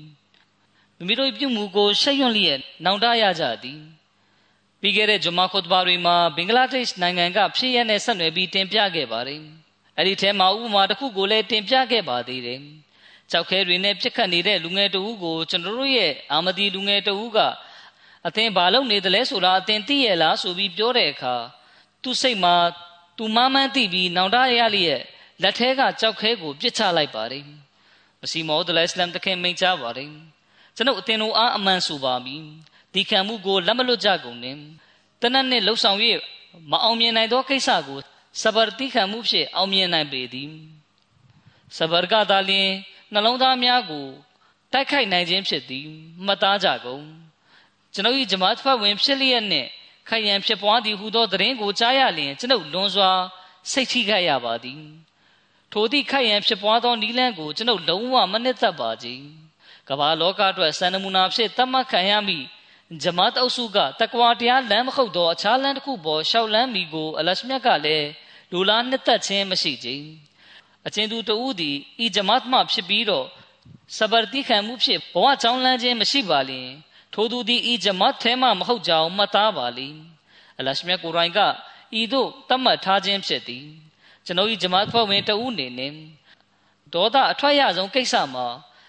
မိမိတို့ပြုမှုကိုဆက်ယွန့်လျက်နောင်တရကြသည်ပြီးခဲ့တဲ့ဂျမာခွတ်ဘာတွေမှာဘင်္ဂလားဒေ့ရှ်နိုင်ငံကဖြစ်ရတဲ့ဆက်နွယ်ပြီးတင်ပြခဲ့ပါတယ်အဲ့ဒီထဲမှာဥပမာတစ်ခုကိုလည်းတင်ပြခဲ့ပါသေးတယ်ကြောက်ခဲတွေနဲ့ပြစ်ခတ်နေတဲ့လူငယ်တဦးကိုကျွန်တော်တို့ရဲ့အာမဒီလူငယ်တဦးကအသင်ဘာလုပ်နေသလဲဆိုတာအသင်သိရဲ့လားဆိုပြီးပြောတဲ့အခါသူ့စိတ်မှာသူမမှန်းသိပြီးနောင်တရရလျက်လက်ထဲကကြောက်ခဲကိုပြစ်ချလိုက်ပါတယ်မစီမောဒလအစ္စလမ်တခင်မိန့်ကြားပါတယ် ကျွန်ုပ်အသင်တို့အားအမှန်ဆိုပါမည်ဒီခံမှုကိုလက်မလွတ်ကြကုန်နဲ့တနတ်နဲ့လှုပ်ဆောင်၍မအောင်မြင်နိုင်သောကိစ္စကိုစဘာတိခံမှုဖြင့်အောင်မြင်နိုင်ပေသည်စဘာကသာလျှင်နှလုံးသားများကိုတိုက်ခိုက်နိုင်ခြင်းဖြစ်သည်မှတ်သားကြကုန်ကျွန်ုပ်၏ဂျမတ်ဖတ်ဝင်ဖြစ်လျက်နှင့်ခယံဖြစ်ပွားသည်ဟူသောသတင်းကိုကြားရလျင်ကျွန်ုပ်လွန်စွာစိတ်ထိခိုက်ရပါသည်ထိုသည့်ခယံဖြစ်ပွားသောနီလန်းကိုကျွန်ုပ်လုံးဝမနစ်သက်ပါကြ ကမ္ဘာလောကအတွက်စံနမူနာဖြစ်သတ်မှတ်ခံရမည့်ဂျမတ်အုပ်စုကတကွာတရားလမ်းမခုတ်သောအခြားလမ်းတစ်ခုပေါ်ရှောက်လန်းမိကိုအလရှမြတ်ကလည်းလူလားနှစ်သက်ခြင်းမရှိကြအချင်းသူတဦးသည်ဤဂျမတ်မှဖြစ်ပြီးတော့စဘာတိခံမှုဖြစ်ဘဝချောင်းလန်းခြင်းမရှိပါလျင်ထိုသူသည်ဤဂျမတ်ထဲမှမဟုတ်ကြောင်းမှတ်သားပါလိအလရှမြတ်ကိုရိုင်းကဤသို့တတ်မှတ်ထားခြင်းဖြစ်သည်ကျွန်ုပ်ဤဂျမတ်ဖွဲ့ဝင်တဦးနေနှင့်ဒေါသအထွက်ရဆုံးကိစ္စမှာ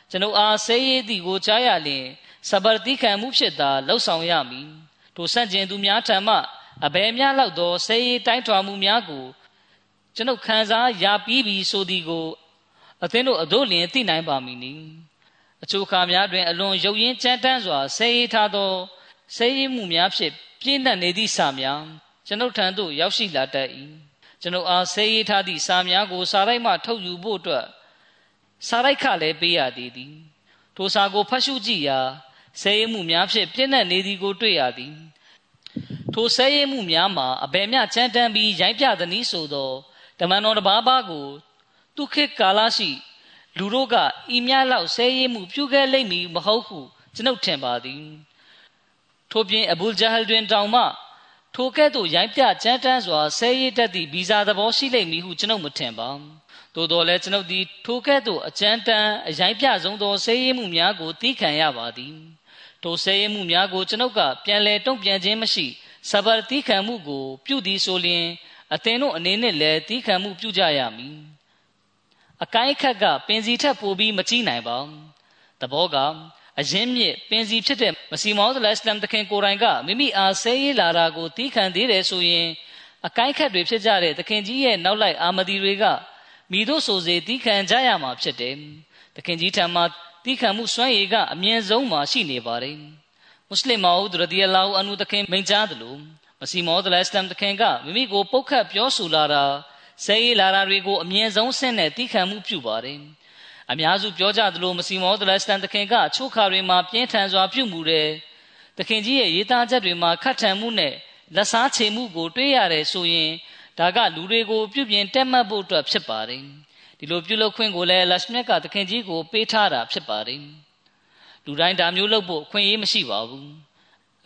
ကျွန်ုပ်အားဆဲရည်သည်ကိုကြားရလျင်စဘာတိခံမှုဖြစ်သာလှုပ်ဆောင်ရမည်ထိုဆန့်ကျင်သူများထံမှအဘယ်များလောက်သောဆဲရည်တိုင်းထွာမှုများကိုကျွန်ုပ်ခံစားရပြီးပြီဆိုသည်ကိုအသင်းတို့အတို့လျင်သိနိုင်ပါမည်နီအချို့ခါများတွင် အလွန်ရုပ်ရင်းကြမ်းတမ်းစွာဆဲရည်ထားသောဆဲရည်မှုများဖြင့်ပြင်းထန်နေသည့်စာများကျွန်ုပ်ထံသို့ရောက်ရှိလာတတ်၏ကျွန်ုပ်အားဆဲရည်ထားသည့်စာများကိုစာရိုက်မှထုတ်ယူဖို့အတွက် စာရိုက်ခလည်းပေးရသေးသည်ထိုစာကိုဖတ်ရှုကြည့်ရာဆဲရည်မှုများဖြင့်ပြင်းထန်နေသည်ကိုတွေ့ရသည်ထိုဆဲရည်မှုများမှာအဘယ်မျှချမ်းတမ်းပြီးရိုင်းပြသည်နည်းဆိုသောတမန်တော်တစ်ပါးပါးကိုသူခေတ်ကာလရှိလူတို့ကဤများလောက်ဆဲရည်မှုပြုခဲ့လိမ့်မည်မဟုတ်ဟုကျွန်ုပ်ထင်ပါသည်ထို့ပြင်အဘူဂျဟလ်တွင်တောင်မှထိုကဲ့သို့ရိုင်းပြကြမ်းတမ်းစွာဆဲရည်တတ်သည့်ဗီဇာသဘောရှိလိမ့်မည်ဟုကျွန်ုပ်မထင်ပါ သို့တော်လည်းကျွန်ုပ်သည်ထိုကဲ့သို့အကြမ်းတမ်းအရိုင်းပြဆုံးသောဆဲရည်မှုများကိုသိခံရပါသည်ထိုဆဲရည်မှုများကိုကျွန်ုပ်ကပြန်လည်တုံ့ပြန်ခြင်းမရှိစဘာတိခံမှုကို ပြုသည်ဆိုလျှင်အသင်တို့အနေနဲ့လည်းတီးခံမှုပြုကြရမည်အကိုင်းခက်ကပင်စီထက်ပိုပြီးမကြည့်နိုင်ပါသဘောကအရင်မြင့်ပင်စီဖြစ်တဲ့မစီမောသလစ်လမ်တခင်ကိုယ်တိုင်ကမိမိအားဆဲရေးလာတာကိုတီးခံသေးတယ်ဆိုရင်အကိုင်းခက်တွေဖြစ်ကြတဲ့သခင်ကြီးရဲ့နောက်လိုက်အာမဒီတွေက မိတို့ဆိုစေတီးခံကြရမှာဖြစ်တယ်သခင်ကြီးထံမှာတီးခံမှုစွမ်းရည်ကအမြင့်ဆုံးမှာရှိနေပါတယ်မွတ်စလင်မောဒ်ရဒီအလာဟူအန်ဟူတခင်မိန့်ကြားတယ်လို့မစီမောဒလအစ္စလမ်တခင်ကမိမိကိုပုတ်ခတ်ပြောဆိုလာတာဆဲရေးလာတာတွေကိုအမြင့်ဆုံးဆင့်နဲ့တီးခံမှုပြုပါတယ်အများစုပြောကြသလိုမစီမောဒလအစ္စလမ်တခင်ကချိုးခါတွေမှာပြင်းထန်စွာပြုမှုတယ်တခင်ကြီးရဲ့ရေးသားချက်တွေမှာခတ်ထန်မှုနဲ့လက်စားချေမှုကို တွေးရတယ်ဆိုရင် ဒါကလူတွေကိုပြုပြင်တက်မှတ်ဖို့အတွက်ဖြစ်ပါတယ်ဒီလိုပြုလုပ်ခွင့်ကိုလည်းလက်ရှမြတ်ကတခင်ကြီးကိုပေးထားတာဖြစ်ပါတယ်လူတိုင်းဒါမျိုးလုပ်ဖို့အခွင့်အရေးမရှိပါဘူး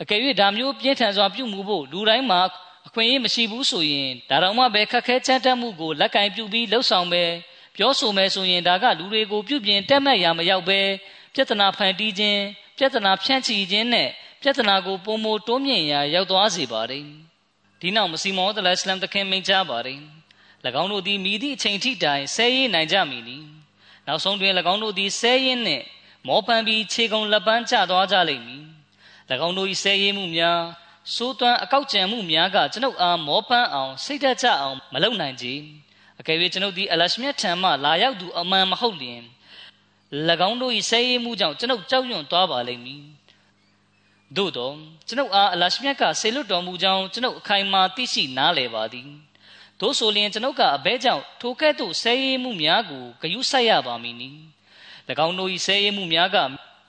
အကယ်၍ဒါမျိုးပြင်းထန်စွာပြုမှုဖို့လူတိုင်းမှာအခွင့်အရေးမရှိဘူးဆိုရင်ဒါတော့မှပဲခက်ခဲချမ်းတက်မှုကိုလက်ကင်ပြုပြီးလှုပ်ဆောင်ပဲပြောဆိုမယ်ဆိုရင်ဒါကလူတွေကိုပြုပြင်တက်မှတ်ရာမရောက်ပဲပြဿနာဖန်တီးခြင်းပြဿနာဖြန့်ချီခြင်းနဲ့ပြဿနာကိုပုံမတိုးမြင့်ရာရောက်သွားစေပါတယ် ဒီနောက်မစီမောဒလအစ္စလမ်တခင်မိန့်ကြားပါတယ်၎င်းတို့သည်မိသည့်အချိန်ထိတိုင်ဆဲရေးနိုင်ကြမည်နီနောက်ဆုံးတွင်၎င်းတို့သည်ဆဲရင်းနှင့်မောပန်ပြီးခြေကုံလက်ပန်းကျသွားကြလိမ့်မည်၎င်းတို့၏ဆဲရေးမှုများစိုးသွမ်းအကောက်ကြံမှုများကကျွန်ုပ်အားမောပန်းအောင်စိတ်ဓာတ်ကျအောင်မလုပ်နိုင်ကြအကယ်၍ကျွန်ုပ်သည်အလရှမြတ်ထံမှလာရောက်သူအမှန်မဟုတ်လျင်၎င်းတို့၏ဆဲရေးမှုကြောင့်ကျွန်ုပ်ကြောက်ရွံ့သွားပါလိမ့်မည် သို့သောကျွန်ုပ်အားအလရှမြတ်ကဆေလွတ်တော်မူကြောင်းကျွန်ုပ်အခိုင်အမာသိရှိနားလည်ပါသည်သို့ဆိုလျင်ကျွန်ုပ်ကအဘဲကြောင့်ထိုကဲ့သို့ဆဲရေးမှုများကိုဂယုစိုက်ရပါမည်နီ၎င်းတို့၏ဆဲရေးမှုများက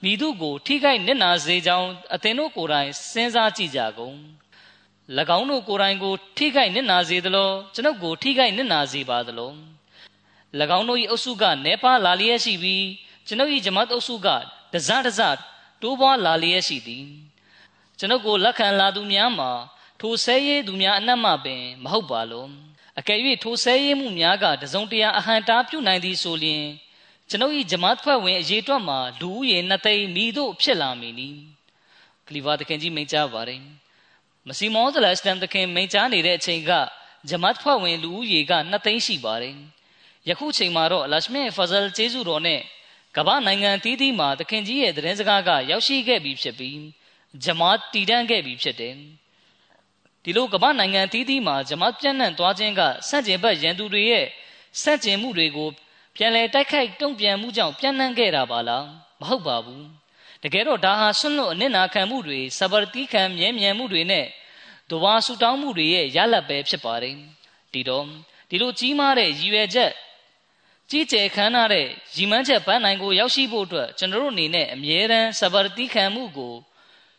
မိသူကို ထိခိုက်နစ်နာစေကြောင်းအသင်တို့ကိုယ်တိုင်စဉ်းစားကြည့်ကြကုန်၎င်းတို့ကိုယ်တိုင်ကို ထိခိုက်နစ်နာစေသလိုကျွန်ုပ်ကိုထိခိုက်နစ်နာစေပါသလို၎င်းတို့၏အုပ်စုကနေပါလာလျက်ရှိပြီးကျွန်ုပ်၏ဂျမတ်အုပ်စုကတစတစတိုးပွားလာလျက်ရှိသည် ကျွန်ုပ်ကိုလက်ခံလာသူများမှာထိုဆဲရေးသူများအနက်မှပင် မဟုတ်ပါလို့အကယ်၍ထိုဆဲရေးမှုများကတစုံတရာအဟံတားပြုနိုင်သည်ဆိုလျှင်ကျွန်ုပ်၏ဂျမတ်ဖွဲ့ဝင်အရေးတွက်မှာလူဦးရေနှစ်သိန်းမိတို့ဖြစ်လာမည်နီကလီဗာတခင်ကြီးမိန့်ကြားပါတယ်မစီမောဇလစတမ်တခင်မိန့်ကြားနေတဲ့အချိန်ကဂျမတ်ဖွဲ့ဝင်လူဦးရေကနှစ်သိန်းရှိပါတယ်ယခုချိန်မှာတော့အလရှမေဖဇလ်ကျေးဇူးတော်နဲ့ကမ္ဘာနိုင်ငံတီးတီးမှာတခင်ကြီးရဲ့သတင်းစကားကရောက်ရှိခဲ့ပြီဖြစ်ပြီး ဂျမတ်တည်တံ့ခဲ့ပြီဖြစ်တယ်ဒီလိုကမ္ဘာနိုင်ငံတီးတီးမှာဂျမတ်ပြန့်နှံ့သွားခြင်းကစန့်ကျင်ဘက်ရန်သူတွေရဲ့စန့်ကျင်မှုတွေကိုပြန်လည်တိုက်ခိုက်တုံ့ပြန်မှုကြောင့်ပြန့်နှံ့ခဲ့တာပါလားမဟုတ်ပါဘူးတကယ်တော့ဒါဟာဆွန့်လွတ်အနစ်နာခံမှုတွေစဘာတိခံမြဲမြံမှုတွေနဲ့ဒဝါဆူတောင်းမှုတွေရဲ့ရလဒ်ပဲဖြစ်ပါတယ်ဒီတော့ဒီလိုကြီးမားတဲ့ရည်ရွယ်ချက်ကြီးကျယ်ခမ်းနားတဲ့ရည်မှန်းချက်ပန်းနိုင်ကိုရောက်ရှိဖို့အတွက်ကျွန်တော်တို့အနေနဲ့အမြဲတမ်းစဘာတိခံမှုကို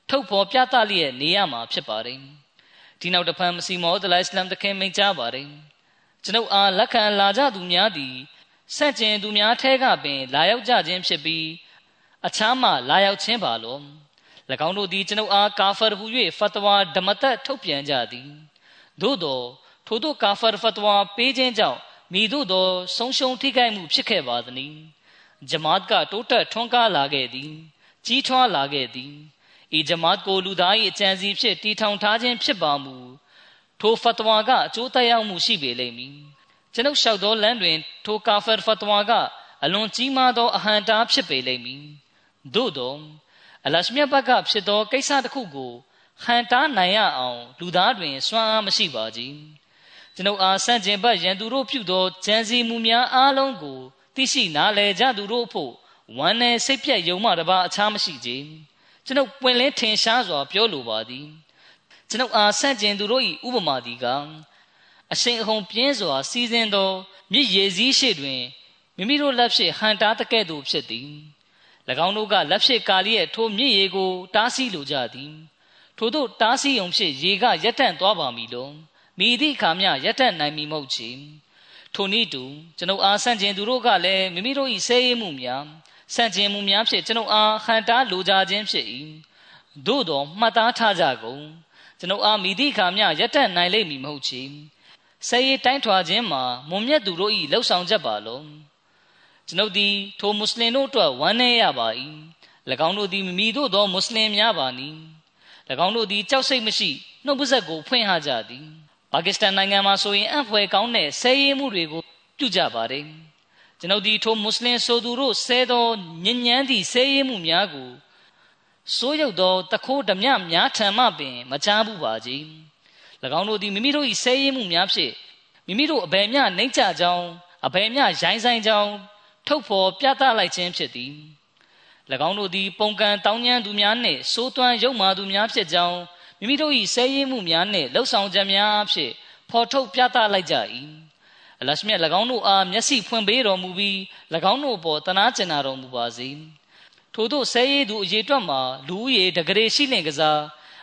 ထုတ်ဖော်ပြသလျက်နေရမှာဖြစ်ပါတယ်ဒီနောက်တစ်ဖန်မစီမောဒလိုင်စလမ်တခင်မိန့်ကြားပါတယ်ကျွန်ုပ်အားလက်ခံလာကြသူများသည်ဆန့်ကျင်သူများထဲကပင် လာရောက်ကြခြင်းဖြစ်ပြီးအခြားမှလာရောက်ခြင်းပါလို့၎င်းတို့သည်ကျွန်ုပ်အားကာဖာဟူ၍ဖတ်တဝါဓမ္မတ်ထုတ်ပြန်ကြသည်သို့သောထို့သောကာဖာဖတ်တဝါပေးခြင်းကြောင့်မိတို့သောဆုံးရှုံးထိခိုက်မှုဖြစ်ခဲ့ပါသည်ဂျမတ်ကတိုးတက်ထွန်းကားလာခဲ့သည်ကြီးထွားလာခဲ့သည် ဤဂျမတ်ကိုလူသား၏အကြံစီဖြင့်တီထောင်ထားခြင်းဖြစ်ပါမူထိုဖတ်တဝါကအကျိုးသက်ရောက်မှုရှိပေလိမ့်မည်ကျွန်ုပ်လျှောက်သောလမ်းတွင်ထိုကာဖာဖတ်တဝါကအလွန်ကြီးမားသောအဟံတားဖြစ်ပေလိမ့်မည်သို့သောအလရှမြတ်ဘက်ကဖြစ်သောကိစ္စတစ်ခုကိုဟန်တားနိုင်ရအောင် လူသားတွင်စွမ်းအားမရှိပါကြီးကျွန်ုပ်အားဆန့်ကျင်ဘက်ရန်သူတို့ပြုသောကြံစည်မှုများအားလုံးကိုသိရှိနားလည်ကြသူတို့ဖို့ဝမ်းနည်းစိတ်ပြတ်ယုံမှတပါအခြားမရှိကြ ကျွန်ုပ်ပွင့်လင်းထင်ရှားစွာပြောလိုပါသည်ကျွန်ုပ်အားဆန့်ကျင်သူတို့၏ဥပမာဒီကအရှင်အဟုန်ပြင်းစွာ စီးစင်းသောမြစ်ရည်စည်းရှိတွင်မိမိတို့လက်ဖြင့်ဟန်တားတကဲ့သို့ဖြစ်သည်၎င်းတို့ကလက်ဖြင့်ကာလီရဲ့ထိုမြစ်ရေကိုတားဆီးလိုကြသည်ထို့သောတားဆီးုံဖြင့်ရေကရက်တန့်သွားပါမည်လို့မိသည့်အခါမျှရက်တန့်နိုင်မည်မဟုတ်ချေထိုနည်းတူကျွန်ုပ်အားဆန့်ကျင်သူတို့ကလည်းမိမိတို့၏ဆဲရဲမှုများ ဆန့်ကျင်မှုများဖြင့်ကျွန်ုပ်အားဟန်တားလိုကြခြင်းဖြစ်၏သို့တော်မှတ်သားထားကြကုန်ကျွန်ုပ်အားမိသည့်အခါမျှရက်တန့်နိုင်လိမ့်မည်မဟုတ်ချေဆဲရဲတိုင်းထွာခြင်းမှာမွန်မြတ်သူတို့၏လှုပ်ဆောင်ချက်ပါလုံးကျွန်ုပ်သည်ထိုမွတ်စလင်တို့အတွက်ဝမ်းနည်းရပါ၏၎င်းတို့သည်မိမိတို့သောမွတ်စလင်များပါနီ၎င်းတို့သည်ကြောက်စိတ်မရှိနှုတ်ပါဆက်ကိုဖွင့်ဟကြသည်ပါကစ္စတန်နိုင်ငံမှာဆိုရင်အဖွယ်ကောင်းတဲ့ဆဲရေးမှုတွေကိုပြုကြပါတယ် ကျွန်ုပ်ဒီထိုမွတ်စလင်ဆိုသူတို့ဆဲသောညဉ့်ညမ်းသည့်ဆဲရေးမှုများကိုစိုးရုပ်သောတခိုးဓမြများထံမှပင်မချားဘူးပါကြီး၎င်းတို့သည်မိမိတို့၏ဆဲရေးမှုများဖြင့်မိမိတို့အဘယ်မျှနှိမ့်ချကြောင်းအဘယ်မျှရိုင်းဆိုင်ကြောင်းထုတ်ဖော်ပြသလိုက်ခြင်းဖြစ်သည်၎င်းတို့သည်ပုံကံတောင်းညမ်းသူများနှင့်စိုးသွမ်းရုပ်မာသူများဖြစ်ကြောင်းမိမိတို့၏ဆဲရင်းမှုများနှင့်လှုပ်ဆောင်ချက်များဖြင့်ဖော်ထုတ်ပြသလိုက်ကြ၏ အလရှမြတ်၎င်းတို့အားမျက်စိဖွင့်ပေးတော်မူပြီး၎င်းတို့ပေါ်တနာကျင်နာတော်မူပါစေထို့သောဆဲရည်သူအရေးအတွက်မှာလူဦးရေတကရေရှိလင်ကစား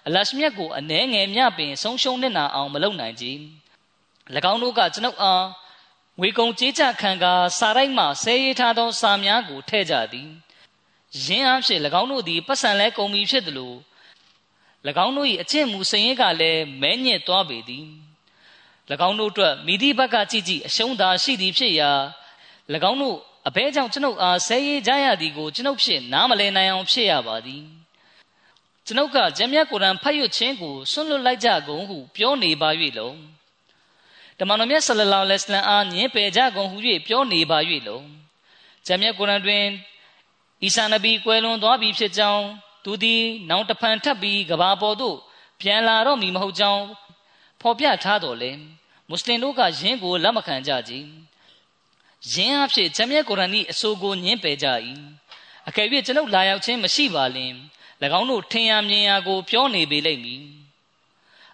အလရှမြတ်ကိုအနှဲငယ်မြပင်ဆုံးရှုံးနေတာအောင်မလုပ်နိုင်ကြ၎င်းတို့ကကျွန်ုပ်အားငွေကုန်ကြေးချခံကာစာရိုက်မှဆဲရေးထားသောစာများကိုထည့်ကြသည်ယင်းအဖြစ်၎င်းတို့သည်ပတ်စံလဲကုန်ပြီဖြစ်သလို၎င်းတို့၏အကျင့်မူစရင်ကလည်းမဲညစ်သွားပေသည်၎ င်းတို့အတွက်မိသည့်ဘက်ကကြည့်ကြည့်အရှုံးသာရှိသည်ဖြစ်ရာ၎င်းတို့အဘဲကြောင့်ကျွန်ုပ်အားဆဲရေးကြရသည်ကိုကျွန်ုပ်ဖြစ်နားမလည်နိုင်အောင်ဖြစ်ရပါသည်ကျွန်ုပ်ကဂျမ်းမြတ်ကုရ်အန်ဖတ်ရခြင်းကိုဆွန့်လွတ်လိုက်ကြကုန်ဟုပြောနေပါ၍လုံးတမန်တော်မြတ်ဆလလောလဟ်အလัยဟ်အားညင်ပယ်ကြကုန်ဟု၍ပြောနေပါ၍လုံးဂျမ်းမြတ်ကုရ်အန်တွင်အီဆာနဗီကွယ်လွန်သွားပြီဖြစ်ကြောင်းသူသည် နောင်တဖန်ထပ်ပြီးကဘာပေါ်သို့ပြန်လာတော့မီမဟုတ်ကြောင်း ဖော်ပြထားတော်လဲမွတ်စလင်တို့ကယင်းကိုလက်မခံကြကြယင်းအဖြစ်ဂျမ်မြတ်ကုရ်အာန်၏အဆိုကိုညှင်းပယ်ကြ၏အကယ်၍ကျွန်ုပ်လာရောက်ခြင်းမရှိပါလင်၎င်းတို့ထင်ရမြင်ရကိုပြောနေပေလိမ့်မည်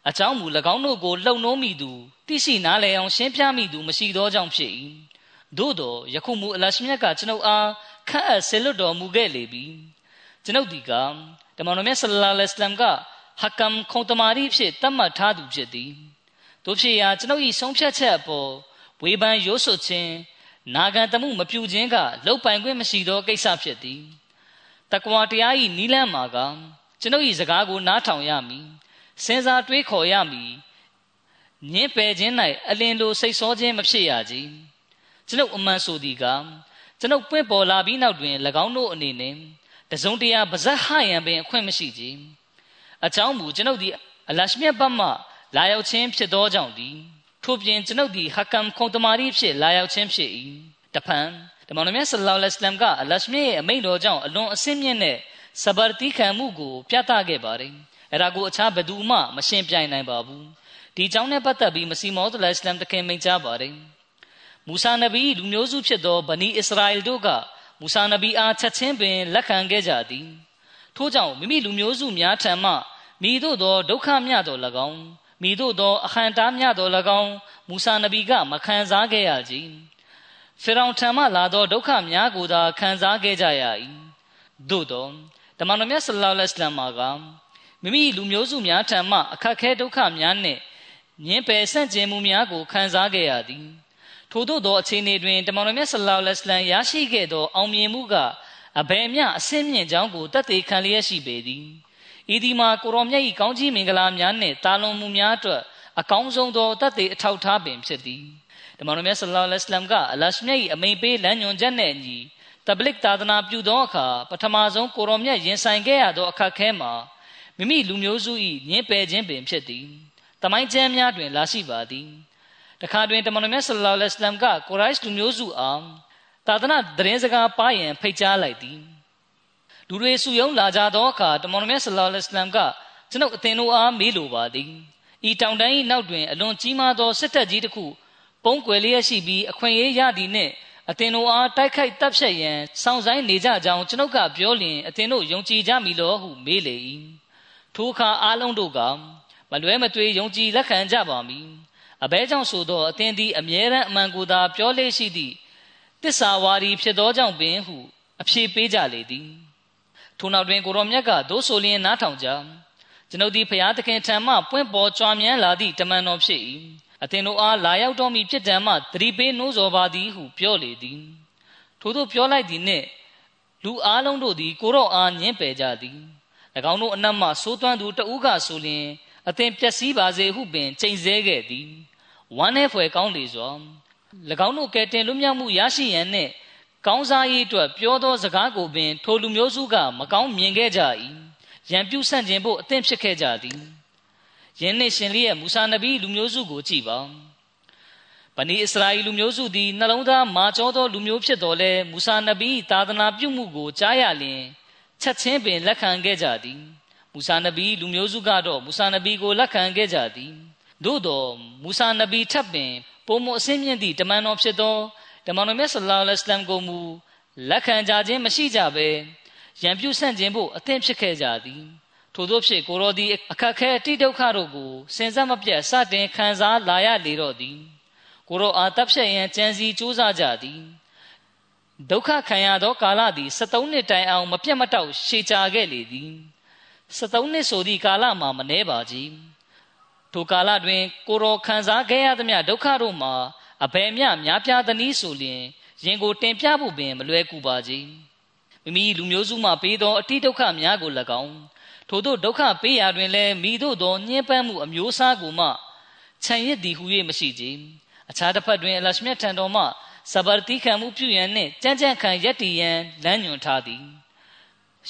အကြောင်းမူ၎င်းတို့ကိုလှုံနှိုးမိသူသိရှိနားလည်အောင်ရှင်းပြမိသူမရှိသောကြောင့်ဖြစ်၏သို့သောယခုမူအလရှမြတ်ကကျွန်ုပ်အားခန့်အပ်ဆေလွတ်တော်မူခဲ့လေပြီကျွန်ုပ်ဒီကတမန်တော်မြတ်ဆလ္လာလဟ်အလัยဟ်က ဟကမ်ခုံတမာရီဖြစ်တတ်မှတ်ထားသူဖြစ်သည်တို့ဖြစ်ရာကျွန်ုပ်၏ဆုံးဖြတ်ချက်အပေါ်ဝေဖန်ရိုးစွခြင်းနာဂံတမှုမပြုခြင်းကလောက်ပိုင်ခွင့်မရှိသောကိစ္စဖြစ်သည်တကွာတရား၏နီးလန်းမှာကကျွန်ုပ်၏စကားကိုနားထောင်ရမည်စဉ်းစားတွေးခေါ်ရမည်ညင်းပယ်ခြင်း၌အလင်းလိုစိတ်ဆောခြင်းမဖြစ်ရကြကျွန်ုပ်အမှန်ဆိုသည်ကကျွန်ုပ်ပွင့်ပေါ်လာပြီးနောက်တွင်၎င်းတို့အနေနဲ့တစုံတရာပါဇက်ဟရန်ပင်အခွင့်မရှိကြ အကြောင်းမူကျွန်ုပ်သည်အလရှမြတ်ဘတ်မှလာရောက်ခြင်းဖြစ်သောကြောင့်သည်ထို့ပြင်ကျွန်ုပ်သည်ဟကမ်ခုံတမာရီဖြစ်လာရောက်ခြင်းဖြစ်၏တဖန်တမန်တော်မြတ်ဆလ္လာလဟ်အလัยဟ်ကအလရှမြတ်ရဲ့အမိန့်တော်ကြောင့်အလွန်အစင်းမြင့်တဲ့စဘာတိခံမှုကိုပြသခဲ့ပါတယ်အဲ့ဒါကိုအခြားဘယ်သူမှမရှင်းပြနိုင်ပါဘူးဒီကြောင့်နဲ့ပတ်သက်ပြီးမစီမောဒ်အလ္လမ်တခင်မိန့်ကြားပါတယ်မူဆာနဗီလူမျိုးစုဖြစ်သောဗနီအစ္စရာအယ်တို့ကမူဆာနဗီအားချက်ချင်းပင်လက်ခံခဲ့ကြသည်ထို့ကြောင့်မိမိလူမျိုးစုများထံမှ မိတို့သောဒုက္ခမြတော်၎င်းမိတို့သောအခမ်းတားမြတော်၎င်းမူဆာနဗီကမခံစားခဲ့ရကြဖီရောင်ထံမှလာသောဒုက္ခများကိုသာခံစားခဲ့ကြရ၏သို့သောတမန်တော်မြတ်ဆလ္လာလဟ်အလိုင်းဝါကမိမိလူမျိုးစုများထံမှအခက်ခဲဒုက္ခများနှင့်ညင်ပယ်ဆန့်ကျင်မှုများကိုခံစားခဲ့ရသည်ထို့သောသောအခြေအနေတွင်တမန်တော်မြတ်ဆလ္လာလဟ်အလိုင်းရရှိခဲ့သောအောင်မြင်မှုကအဘယ်မျှအစင်းမြင့်ကြောင်းကိုတတ်သိခံလျက်ရှိပေသည် ဤဒီမှာကိုရောမြတ်၏ကောင်းကြီးမင်္ဂလာများနှင့်တာလွန်မှုများအတွက်အကောင်းဆုံးသောတတ်သိအထောက်ထားပင်ဖြစ်သည်တမန်တော်မြတ်ဆလ္လာလဟ်အလိုင်းကအလရှမြတ်၏အမိန်ပေးလမ်းညွှန်ချက်နှင့်အညီတဘလစ်သာသနာပြုသောအခါပထမဆုံးကိုရောမြတ်ရင်ဆိုင်ခဲ့ရသောအခက်ခဲမှာမိမိလူမျိုးစု၏ညင်ပယ်ခြင်းပင်ဖြစ်သည်တမိုင်းကျမ်းများတွင်လာရှိပါသည်တခါတွင်တမန်တော်မြတ်ဆလ္လာလဟ်အလัยဟ်ကကိုရိုက်လူမျိုးစုအားသာသနာသတင်းစကားပါရန်ဖိတ်ကြားလိုက်သည် လူတွေစုယုံလာကြသောအခါတမန်တော်မြတ်ဆလ္လာလဟ်အလัยဟ်ကကျွန်ုပ်အသင်တို့အားမေးလိုပါသည်ဤတောင်တန်း၏နောက်တွင်အလွန်ကြီးမားသောစစ်တပ်ကြီးတစ်ခုပုံကွယ်လျက်ရှိပြီးအခွင့်အရေးရသည်နှင့်အသင်တို့အားတိုက်ခိုက်တပ်ဖြတ်ရန်စောင့်ဆိုင်နေကြကြောင်းကျွန်ုပ်ကပြောလျင်အသင်တို့ယုံကြည်ကြမည်လောဟုမေးလေ၏ထိုအခါအားလုံးတို့ကမလွဲမသွေယုံကြည်လက်ခံကြပါမည်အဘဲကြောင့်ဆိုသောအသင်သည်အမြဲတမ်းအမှန်ကိုသာပြောလေရှိသည့်တစ္ဆာဝါဒီဖြစ်သောကြောင့်ပင်ဟုအဖြေပေးကြလေသည် ထိုနောက်တွင်ကိုရောမြတ်ကဒိုးဆိုလျင်နားထောင်ကြကျွန်ုပ်သည်ဖျားသခင်ထံမှပွင့်ပေါ်ကြွားမြန်းလာသည့်တမန်တော်ဖြစ်၏အသင်တို့အားလာရောက်တော်မူဖြစ်တံမှသတိပေးနှိုးဆော်ပါသည်ဟုပြောလေသည်ထို့သောပြောလိုက်သည်နှင့်လူအလုံးတို့သည်ကိုရောအားညှင်းပယ်ကြသည်၎င်းတို့အနက်မှစိုးသွမ်းသူတဦးကဆိုလျင်အသင်ပျက်စီးပါစေဟုပင်ချိန်ဆခဲ့သည်ဝမ်းနဲ့ဖွယ်ကောင်းလေစွာ၎င်းတို့ကဲတင်လွတ်မြောက်မှုရရှိရန်နှင့် ကောင်းစားရေးအတွက်ပြောသောစကားကိုပင် ထိုလူမျိုးစုက မကောင်းမြင်ခဲ့ကြ၏ရန်ပြုဆန့်ကျင်ဖို့အသင့်ဖြစ်ခဲ့ကြသည်ယင်းနှင့်ရှင်လေးရဲ့မူဆာနဗီလူမျိုးစုကိုကြည့်ပါဗနီအစ္စရာအီလူမျိုးစုသည်နှလုံးသားမာကျောသောလူမျိုးဖြစ်တော်လဲမူဆာနဗီသာသနာပြုမှုကိုကြားရလျင်ချက်ချင်းပင်လက်ခံခဲ့ကြသည်မူဆာနဗီလူမျိုးစုကတော့မူဆာနဗီကိုလက်ခံခဲ့ကြသည်သို့တော်မူဆာနဗီထပ်ပင်ပုံမအစင်းမြင့်သည့်တမန်တော်ဖြစ်သော တမန်တော်မြတ်ဆလ္လာလဟ်အလိုင်းကိုမူလက်ခံကြခြင်းမရှိကြဘဲရန်ပြုဆန့်ကျင်ဖို့အသင့်ဖြစ်ခဲ့ကြသည်ထို့သောဖြင့်ကိုရောသည်အခက်ခဲအတိဒုက္ခတို့ကိုစင်စက်မပြတ်စတင်ခံစားလာရလေတော့သည်ကိုရောအာတပ်ဖြတ်ရန်ကြံစီစူးစမ်းကြသည်ဒုက္ခခံရသောကာလသည်73နှစ်တိုင်အောင်မပြတ်မတောက်ရှည်ကြာခဲ့လေသည်73နှစ်ဆိုသည့်ကာလမှာမနှဲပါကြီးထိုကာလတွင်ကိုရောခံစားခဲ့ရသမျှဒုက္ခတို့မှာ အဘယ်မျှများပြားသနည်းဆိုလျင်ရင်ကိုတင်ပြဖို့ပင်မလွယ်ကူပါကြီးမိမိလူမျိုးစုမှပေးသောအတိဒုက္ခများကို၎င်းထို့သောဒုက္ခပေးရာတွင်လည်းမိတို့သောညှင်းပန်းမှုအမျိုးအစားကိုမှခြံရစ်သည်ဟု၍မရှိကြအခြားတစ်ဖက်တွင်အလရှမြတ်ထံတော်မှစဘာတိခံမှုပြုရန်နှင့်ကြမ်းကြမ်းခံရက်တည်ရန်လမ်းညွှန်ထားသည်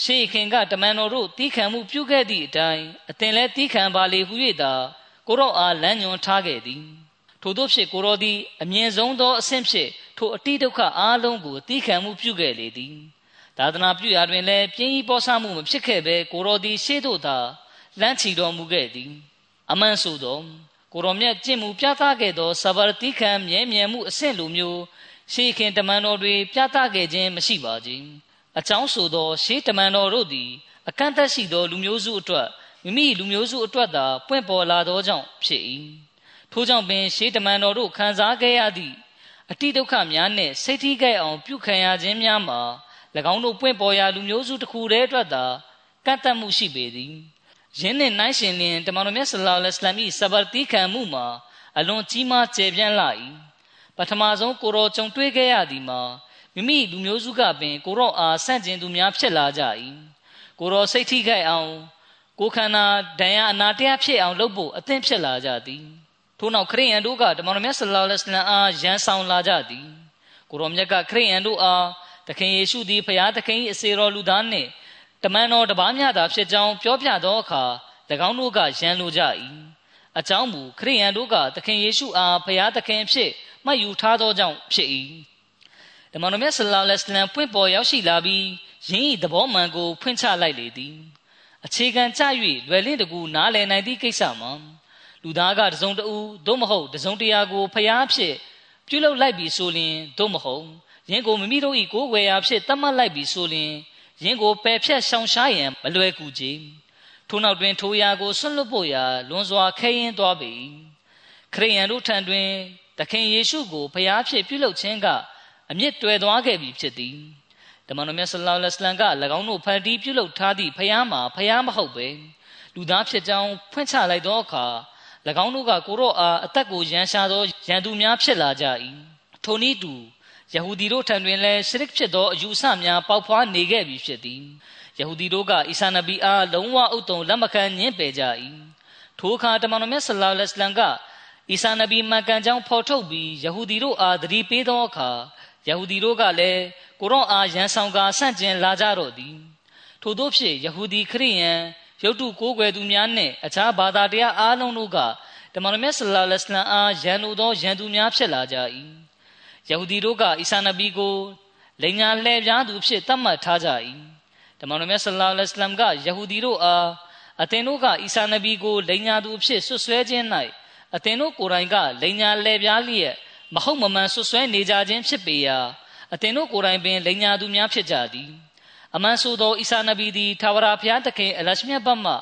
ရှေးခင်ကတမန်တော်တို့တီးခံမှုပြုခဲ့သည့်အတိုင်းအသင်လည်းတီးခံပါလေဟု၍သာကိုရောအားလမ်းညွှန်ထားခဲ့သည် ထို့သောဖြစ်ကိုရောသည်အမြင့်ဆုံးသောအဆင့်ဖြင့်ထိုအတိဒုက္ခအားလုံးကိုတီးခံမှုပြုခဲ့လေသည်သာသနာပြုရာတွင်လည်းပြင်းဤပေါ်ဆမှုမဖြစ်ခဲ့ဘဲကိုရောသည်ရှေ့သို့သာလှမ်းချီတော်မူခဲ့သည် အမှန်ဆိုသောကိုရောမြတ်ကျင့်မှုပြသခဲ့သောစဘာတိခံမြဲမြံမှုအဆင့်လိုမျိုးရှေးခင်တမန်တော်တွေပြသခဲ့ခြင်းမရှိပါခြင်းအကြောင်းဆိုသောရှေးတမန်တော်တို့သည်အကန့်အသတ်ရှိသောလူမျိုးစုအတွက်မိမိလူမျိုးစုအတွက်သာပွင့်ပေါ်လာသောကြောင့်ဖြစ်၏ ထို့ကြောင့်ပင်ရှေးတမန်တော်တို့ခံစားခဲ့ရသည့်အတိဒုက္ခများနှင့်စိတ်ထိခိုက်အောင်ပြုခံရခြင်းများမှာ၎င်းတို့ပွင့်ပေါ်ရာလူမျိုးစုတစ်ခုတည်းအတွက်သာကန့်သတ်မှုရှိပေသည်ယင်းနှင့်နိုင်ရှင်လျင်တမန်တော်မြတ်ဆလောလ္လဟ်အလัยဟိစဘာတိခံမှုမှာအလွန်ကြီးမားကျယ်ပြန့်လာ၏ပထမဆုံးကိုရောကြုံတွေ့ခဲ့ရသည်မှာမိမိလူမျိုးစုကပင်ကိုရောအားဆန့်ကျင်သူများဖြစ်လာကြ၏ကိုရောစိတ်ထိခိုက်အောင်ကိုခန္ဓာဒဏ်ရာအနာတရားဖြစ်အောင်လုပ်ဖို့အသင့်ဖြစ်လာကြသည် ထို့နောက်ခရိယန်တို့ကတမန်တော်မြတ်ဆလောလ္လဟ်အလัยဟိအားရန်ဆောင်လာကြသည်ကိုရောမြတ်ကခရိယန်တို့အားသခင်ယေရှုသည်ဖျားသခင်၏အစေတော်လူသားနှင့်တမန်တော်တပါးများသာဖြစ်ကြောင်းပြောပြသောအခါ၎င်းတို့ကရန်လိုကြ၏အကြောင်းမူခရိယန်တို့ကသခင်ယေရှုအားဖျားသခင်ဖြစ်မှတ်ယူထားသောကြောင့်ဖြစ်၏တမန်တော်မြတ်ဆလောလ္လဟ်အလัยဟိပွင့်ပေါ်ရောက်ရှိလာပြီးယင်း၏သဘောမှန်ကိုဖွင့်ချလိုက်လေသည်အခြေခံကျ၍လွယ်လင့်တကူနားလည်နိုင်သည့်ကိစ္စမှာ လူသားကတစုံတဦးသို့မဟုတ်တစုံတရာကိုဖျားဖြစ်ပြုလုပ်လိုက်ပြီဆိုရင်သို့မဟုတ်ယင်းကိုမိမိတို့၏ကိုယ်ဝယ်ရာဖြစ်သတ်မှတ်လိုက်ပြီဆိုရင်ယင်းကိုပယ်ဖြတ်ရှောင်ရှားရန်မလွယ်ကူကြထို့နောက်တွင်ထိုရာကိုဆွန့်လွတ်ဖို့ရာလွန်စွာခဲရင်သွားပြီခရိယန်တို့ထံတွင်သခင်ယေရှုကိုဖျားဖြစ်ပြုလုပ်ခြင်းကအမြင့်တွယ်သွားခဲ့ပြီဖြစ်သည်တမန်တော်မြတ်ဆလောလ္လဟ်အလัยဟ်က၎င်းတို့ဖန်တီးပြုလုပ်ထားသည့်ဖျားမှာဖျားမဟုတ်ပဲလူသားဖြစ်ကြောင်းဖွင့်ချလိုက်သောအခါ၎ င်းတို့ကကိုရော့အားအသက်ကိုရန်ရှာသောရန်သူများဖြစ်လာကြ၏ထိုနည်းတူယဟူဒီတို့ထံတွင်လည်းရှရစ်ဖြစ်သောအယူအဆများပေါက်ဖွားနေခဲ့ပြီဖြစ်သည်ယဟူဒီတို့ကအီဆာနဘီအားလုံးဝဥတုံလက်မခံညှင်းပယ်ကြ၏ထိုအခါတမန်တော်မြတ်ဆလောလ္လဟ်အလัยဟ်ကအီဆာနဘီမှန်ကန်ကြောင်းဖော်ထုတ်ပြီးယဟူဒီတို့အားသတိပေးသောအခါယဟူဒီတို့ကလည်းကိုရော့အားရန်ဆောင်ကာဆန့်ကျင်လာကြတော့သည်ထို့သောဖြင့်ယဟူဒီခရိယန် ရုတ်တုကိုးကွယ်သူများနှင့်အခြားဘာသာတရားအားလုံးတို့ကတမန်တော်မြတ်ဆလောလ္လဟ်အလัยဟ်အားရန်လိုသောရန်သူများဖြစ်လာကြ၏ယဟူဒီတို့ကအီဆာနဘီကိုလိန်ညာလှည့်ပြားသူဖြစ်သတ်မှတ်ထားကြ၏တမန်တော်မြတ်ဆလောလ္လဟ်အလัยဟ်ကယဟူဒီတို့အားအသင်တို့ကအီဆာနဘီကိုလိန်ညာသူဖြစ်ဆွဆွဲခြင်း၌အသင်တို့ကိုယ်တိုင်ကလိန်ညာလှည့်ပြားလျက်မဟုတ်မမှန်ဆွဆွဲနေကြခြင်းဖြစ်ပေရာအသင်တို့ကိုယ်တိုင်ပင်လိန်ညာသူများဖြစ်ကြသည် အမှန်ဆိုသောအီဆာနဘီသည်သာဝရဘုရားသခင်အလရှမြတ်ဘတ်မှ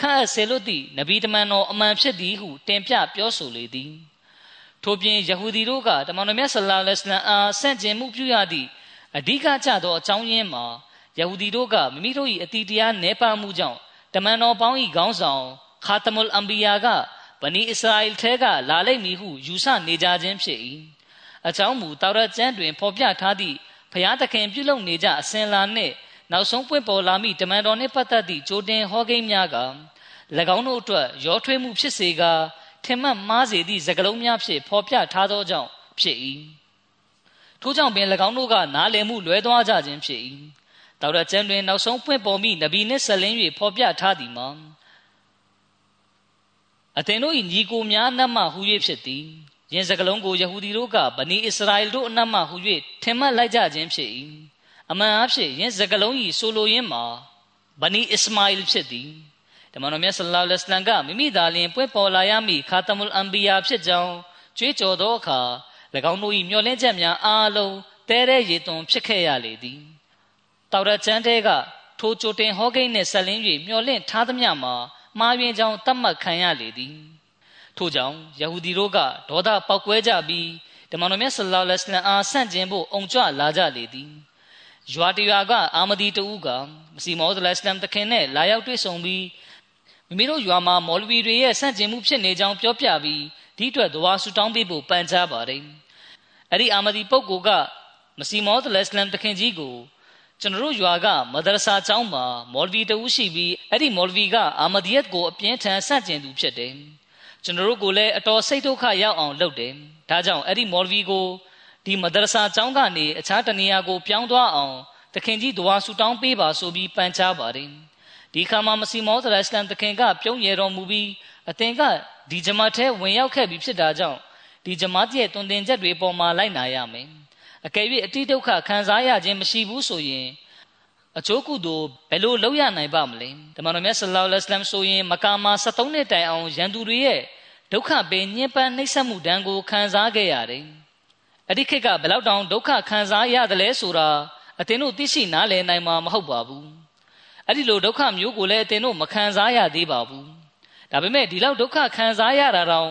ခန့်အပ်ဆေလွတ်သည့်နဗီတမန်တော်အမှန်ဖြစ်သည်ဟုတင်ပြပြောဆိုလေသည်ထို့ပြင်ယဟူဒီတို့ကတမန်တော်မြတ်ဆလ္လာလဟ်အလัยဟ်အားဆန့်ကျင်မှုပြုရသည့်အဓိကကျသောအကြောင်းရင်းမှာယဟူဒီတို့ကမိမိတို့၏အတီတရားနှဲပါမှုကြောင့်တမန်တော်ပေါင်း၏ခေါင်းဆောင်ခါတမုလ်အမ်ဘီယာကဗနီအစ္စရာအီလ်ထဲကလာလိမ့်မည်ဟုယူဆနေကြခြင်းဖြစ်၏အကြောင်းမူတောရကျမ်းတွင်ဖော်ပြထားသည့်ဖျားသခင်ပြုလုပ်နေကြအစဉ်လာနှင့် နောက်ဆုံးပွင့်ပေါ်လာမိတမန်တော်နှင့်ပတ်သက်သည့်ကြိုတင်ဟောကိန်းများက၎င်းတို့အတွက်ရောထွေးမှုဖြစ်စေကာထင်မှတ်မှားစေသည့်စကားလုံးများဖြင့်ဖော်ပြထားသောကြောင့်ဖြစ်၏ထို့ကြောင့်ပင်၎င်းတို့ကနားလည်မှုလွဲသွားကြခြင်းဖြစ်၏တောရကျမ်းတွင်နောက်ဆုံးပွင့်ပေါ်မိနဗီနှင့်ဆက်လင်း၍ဖော်ပြထားသည်မှာအသင်တို့၏ညီကိုများနတ်မှဟူ၍ဖြစ်သည်ယင်းစကလုံးကိုယဟူဒီတို့ကဗနီအစ္စရာအီတို့အနက်မှဟူ၍ထင်မှတ်လိုက်ကြခြင်းဖြစ်၏ အမှန်အဖြစ်ယင်းစကလုံး၏ဆိုလိုရင်းမှာဗနီအစ္စမာအီလ်ဖြစ်သည်တမန်တော်မြတ်ဆလ္လာလဟ်အလัยဟ်ကမိမိသာလျှင်ပွင့်ပေါ်လာရမည့်ခါတမုလ်အမ်ဘီယာဖြစ်ကြောင်းကြွေးကြော်သောအခါ၎င်းတို့၏မျှော်လင့်ချက်များအားလုံးတဲတဲ့ရေသွန်ဖြစ်ခဲ့ရလေသည်တောက်ရချမ်းတဲကထိုကြိုတင်ဟောကိန်းနှင့်ဆက်လင်း၍မျှော်လင့်ထားသမျှမှာမှားယွင်းကြောင်းတတ်မှတ်ခံရလေသည်ထို့ကြောင့်ယဟူဒီတို့ကဒေါသပေါက်ကွဲကြပြီးတမန်တော်မြတ်ဆလ္လာလဟ်အလัยဟ်အားဆန့်ကျင်ဖို့အုံကြွလာကြလေသည် ရွာတရွာကအာမဒီတူကမစီမောဒ်လစ္စလမ်တခင်နဲ့လာရောက်တွေ့ဆုံပြီးမိမိတို့ရွာမှာမော်လဝီတွေရဲ့ဆန့်ကျင်မှုဖြစ်နေကြောင်းပြောပြပြီးဒီအတွက်ဒဝါဆူတောင်းပေးဖို့ပန်ကြားပါတယ်အဲ့ဒီအာမဒီပုဂ္ဂိုလ်ကမစီမောဒ်လစ္စလမ်တခင်ကြီးကိုကျွန်တော်တို့ရွာကမဒရဆာကျောင်းမှာမော်လဝီတဦးရှိပြီးအဲ့ဒီမော်လဝီကအာမဒီယတ်ကိုအပြင်းထန်ဆန့်ကျင်သူဖြစ်တယ်ကျွန်တော်တို့ကိုလည်းအတော်စိတ်ဒုက္ခရောက်အောင်လုပ်တယ်ဒါကြောင့်အဲ့ဒီမော်လဝီကို ဒီမဒရဆာကျောင်းကနေအခြားတနေရာကိုပြောင်းသွားအောင်တခင်ကြီးဒဝါဆူတောင်းပေးပါဆိုပြီးပန်ကြားပါတယ်ဒီခါမှာမစီမောသရစလမ်တခင်ကပြုံးရတော်မူပြီးအသင်ကဒီဂျမတ်ထဲဝင်ရောက်ခဲ့ပြီးဖြစ်တာကြောင့်ဒီဂျမတ်ရဲ့တွင်တင်ချက်တွေပေါ်မှာလိုက်နာရမယ်အကယ်၍အတိဒုက္ခခံစားရခြင်းမရှိဘူးဆိုရင်အချိုးကုသိုလ်ဘယ်လိုလုပ်ရနိုင်ပါမလဲတမန်တော်မြတ်ဆလ္လာလဟ်အလัยဟိဝါစလမ်ဆိုရင်မကာမှာ73နှစ်တိုင်အောင်ရန်သူတွေရဲ့ဒုက္ခပင်ညှဉ်းပန်းနှိပ်စက်မှုဒဏ်ကိုခံစားခဲ့ရတယ် အဲ့ဒီခေတ်ကဘယ်လောက်တောင်ဒုက္ခခံစားရတယ်လဲဆိုတာအသင်တို့သိရှိနားလည်နိုင်မှာမဟုတ်ပါဘူးအဲ့ဒီလိုဒုက္ခမျိုးကိုလည်းအသင်တို့မခံစားရသေးပါဘူးဒါပေမဲ့ဒီလောက်ဒုက္ခခံစားရတာတောင်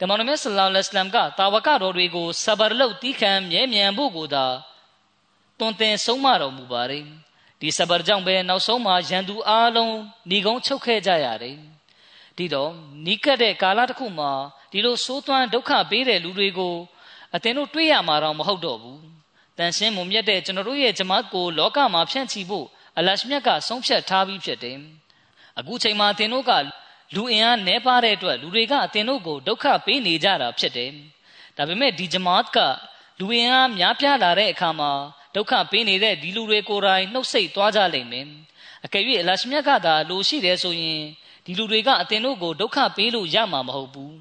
တမန်တော်မြတ်ဆလ္လာလဟ်အလัยဟိဝါစလမ်ကတာဝကတော်တွေကိုဆဘာလုပ်တီးခံမြဲမြံဖို့ကိုသာတွင်တင်ဆုံးမတော်မူပါတယ်ဒီဆဘာကြောင့်ပဲနောက်ဆုံးမှာရန်သူအားလုံးဏီကုံချုပ်ခဲ့ကြရတယ်ဒီတော့နီးကပ်တဲ့ကာလတစ်ခုမှာဒီလိုဆိုးသွမ်းဒုက္ခပေးတဲ့လူတွေကို အသင်တို့တွေ့ရမှာတော့မဟုတ်တော့ဘူးတန်ရှင်းမုံမြတ်တဲ့ကျွန်တော်တို့ရဲ့ဂျမတ်ကိုလောကမှာဖြန့်ချီဖို့အလရှမြတ်ကဆုံးဖြတ်ထားပြီးဖြစ်တယ်အခုချိန်မှာအသင်တို့ကလူအင်အားနှဲပါတဲ့အတွက်လူတွေကအသင်တို့ကိုဒုက္ခပေးနေကြတာဖြစ်တယ်ဒါပေမဲ့ဒီဂျမတ်ကလူအင်အားများပြားလာတဲ့အခါမှာဒုက္ခပေးနေတဲ့ဒီလူတွေကိုယ်တိုင်နှုတ်ဆက်သွားကြလိမ့်မယ်အကယ်၍အလရှမြတ်ကသာလိုရှိတယ်ဆိုရင်ဒီလူတွေကအသင်တို့ကိုဒုက္ခပေးလို့ရမှာမဟုတ်ဘူး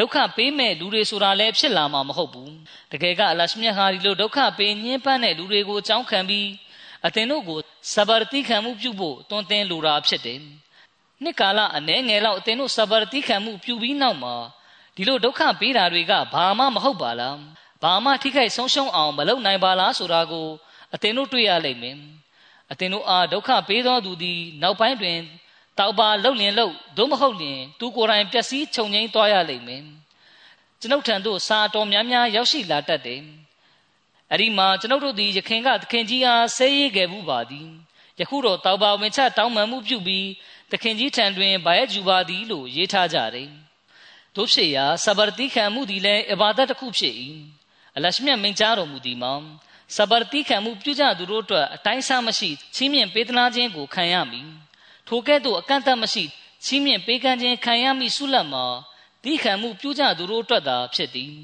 ဒုက္ခပေးမဲ့လူတွေဆိုတာလည်းဖြစ်လာမှာမဟုတ်ဘူးတကယ်ကအလရှမြတ်ဟာဒီလိုဒုက္ခပေးညှင်းပန်းတဲ့လူတွေကိုအကြောင်းခံပြီးအသင်တို့ကိုစဘာတိခံမှုပြုဖို့တွန်းတင်လိုတာဖြစ်တယ်နှစ်ကာလအနည်းငယ်လောက်အသင်တို့စဘာတိခံမှုပြုပြီးနောက်မှာဒီလိုဒုက္ခပေးတာတွေကဘာမှမဟုတ်ပါလားဘာမှထိခိုက်ဆုံးရှုံးအောင်မလုပ်နိုင်ပါလားဆိုတာကိုအသင်တို့တွေ့ရလိမ့်မယ်အသင်တို့အားဒုက္ခပေးသောသူသည်နောက်ပိုင်းတွင် တောက်ပါလှုပ်လင်လှုပ်သို့မဟုတ်လျင်သူကိုယ်တိုင်ပျက်စီးခြုံငိမ့်သွားရလိမ့်မယ်ကျွန်ုပ်ထံသို့စာတော်များများရောက်ရှိလာတတ်တယ်အဲ့ဒီမှာကျွန်ုပ်တို့သည်ယခင်ကသခင်ကြီးအားဆဲရေးခဲ့မှုပါသည်ယခုတော့တောက်ပါဝင်ချတောင်းပန်မှုပြုပြီးသခင်ကြီးထံတွင်ဘာရဲ့ဂျူပါသည်လို့ရေးထားကြတယ်တို့ဖြစ်ရာဆဘာတိခံမှုသည်လည်းအဘာဒတ်တစ်ခုဖြစ်၏အလရှမြတ်မိန့်ကြားတော်မူသည်မှာဆဘာတိခံမှုပြုကြသူတို့အတွက်အတိုင်းစားမရှိချီးမြှင့်ပေးသနာခြင်းကိုခံရမည် ထိုကဲ့သို့အကန့်အသတ်မရှိချီးမြှင့်ပေးကမ်းခြင်းခံရမည့်ဆုလတ်မှာတိခံမှုပြုကြသူတို့အတွက်သာဖြစ်သည်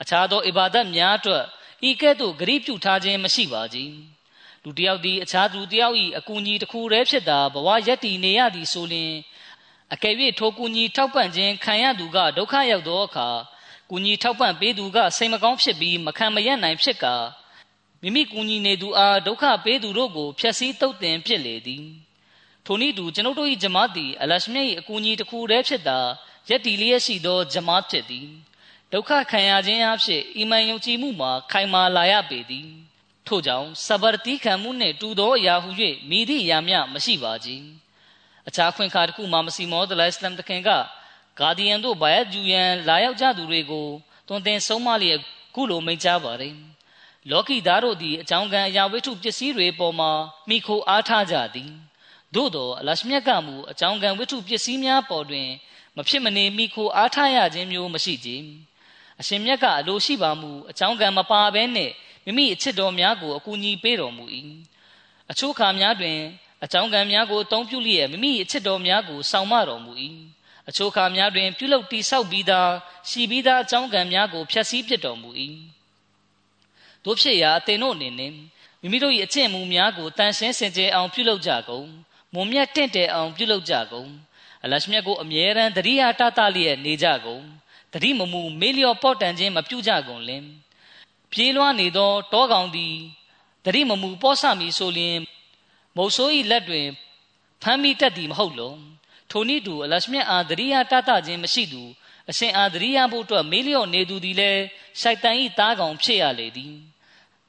အခြားသောအဘာဒတ်များအတွက်ဤကဲ့သို့ဂရိပြုထားခြင်းမရှိပါကြလူတယောက်သည်အခြားသူတယောက်၏အကူအညီတစ်ခုတည်းဖြစ်တာဘဝရက်တည်နေရသည်ဆိုလျှင်အကယ်၍ထိုကူညီထောက်ပံ့ခြင်းခံရသူကဒုက္ခရောက်သောအခါကူညီထောက်ပံ့ပေးသူကစိတ်မကောင်းဖြစ်ပြီးမခံမရနိုင်ဖြစ်ကာမိမိကူညီနေသူအားဒုက္ခပေးသူတို့ကိုဖျက်ဆီးတုတ်တင်ဖြစ်လေသည် ထိုနည်းတူကျွန်ုပ်တို့၏ဂျမတ်သည်အလရှမြတ်၏အကူအညီတစ်ခုတည်းဖြစ်တာယက်တီလျက်ရှိသောဂျမတ်ဖြစ်သည်ဒုက္ခခံရခြင်းအဖြစ်အီမန်ယုံကြည်မှုမှာခိုင်မာလာရပေသည်ထို့ကြောင့်စဘာတိခံမှုနှင့်တူသောအရာဟု၍မိသည့်အရာမျှမရှိပါကြအခြားခွင့်ခါတစ်ခုမှမစီမောဒလိုင်စလမ်တခင်ကဂါဒီယန်တို့ဘာယဂျူယန်လာရောက်ကြသူတွေကိုတွင်တင်ဆုံးမလျက်ကုလိုမိန့်ကြားပါတယ်လောကီသားတို့သည်အကြောင်းကံအရာဝတ္ထုပစ္စည်းတွေပေါ်မှာမိခိုအားထားကြသည် သို့သောအလရှမြတ်ကမူအကြောင်းကံဝတ္ထုပစ္စည်းများပေါ်တွင် မဖြစ်မနေမိခိုအားထားရခြင်းမျိုးမရှိကြအရှင်မြတ်ကအလိုရှိပါမူအကြောင်းကံမပါဘဲနှင့်မိမိအချစ်တော်များကိုအကူအညီပေးတော်မူ၏အချို့ခါများတွင်အကြောင်းကံများကိုအသုံးပြုလျက်မိမိအချစ်တော်များကိုဆောင်မတော်မူ၏အချို့ခါများတွင် ပြုလုပ်တိဆောက်ပြီးသားရှိပြီးသားအကြောင်းကံများကိုဖျက်ဆီးပစ်တော်မူ၏တို့ဖြစ်ရာအသင်တို့အနေနဲ့မိမိတို့၏အကျင့်မူများကိုတန်ရှင်းစင်ကြယ်အောင်ပြုလုပ်ကြကုန် မုံမြတ်တင့်တယ်အောင်ပြုလုပ်ကြကုန်အလရှမြတ်ကိုအမြဲတမ်းတရိယာတတလျက်နေကြကုန်တတိမမူမေလျော်ပေါ့တန်ခြင်းမပြုကြကုန်လင်ပြေးလွှားနေသောတောကောင်သည်တတိမမူပေါ့ဆမီဆိုလျင်မုတ်ဆိုး၏လက်တွင်ဖမ်းမိတတ်သည်မဟုတ်လောထိုနည်းတူအလရှမြတ်အားတရိယာတတခြင်းမရှိသူအရှင်အာဒရိယဖို့အတွက်မေးလျော့နေသူသည်လည်းရှိုက်တန်ဤသားကောင်ဖြစ်ရလေသည်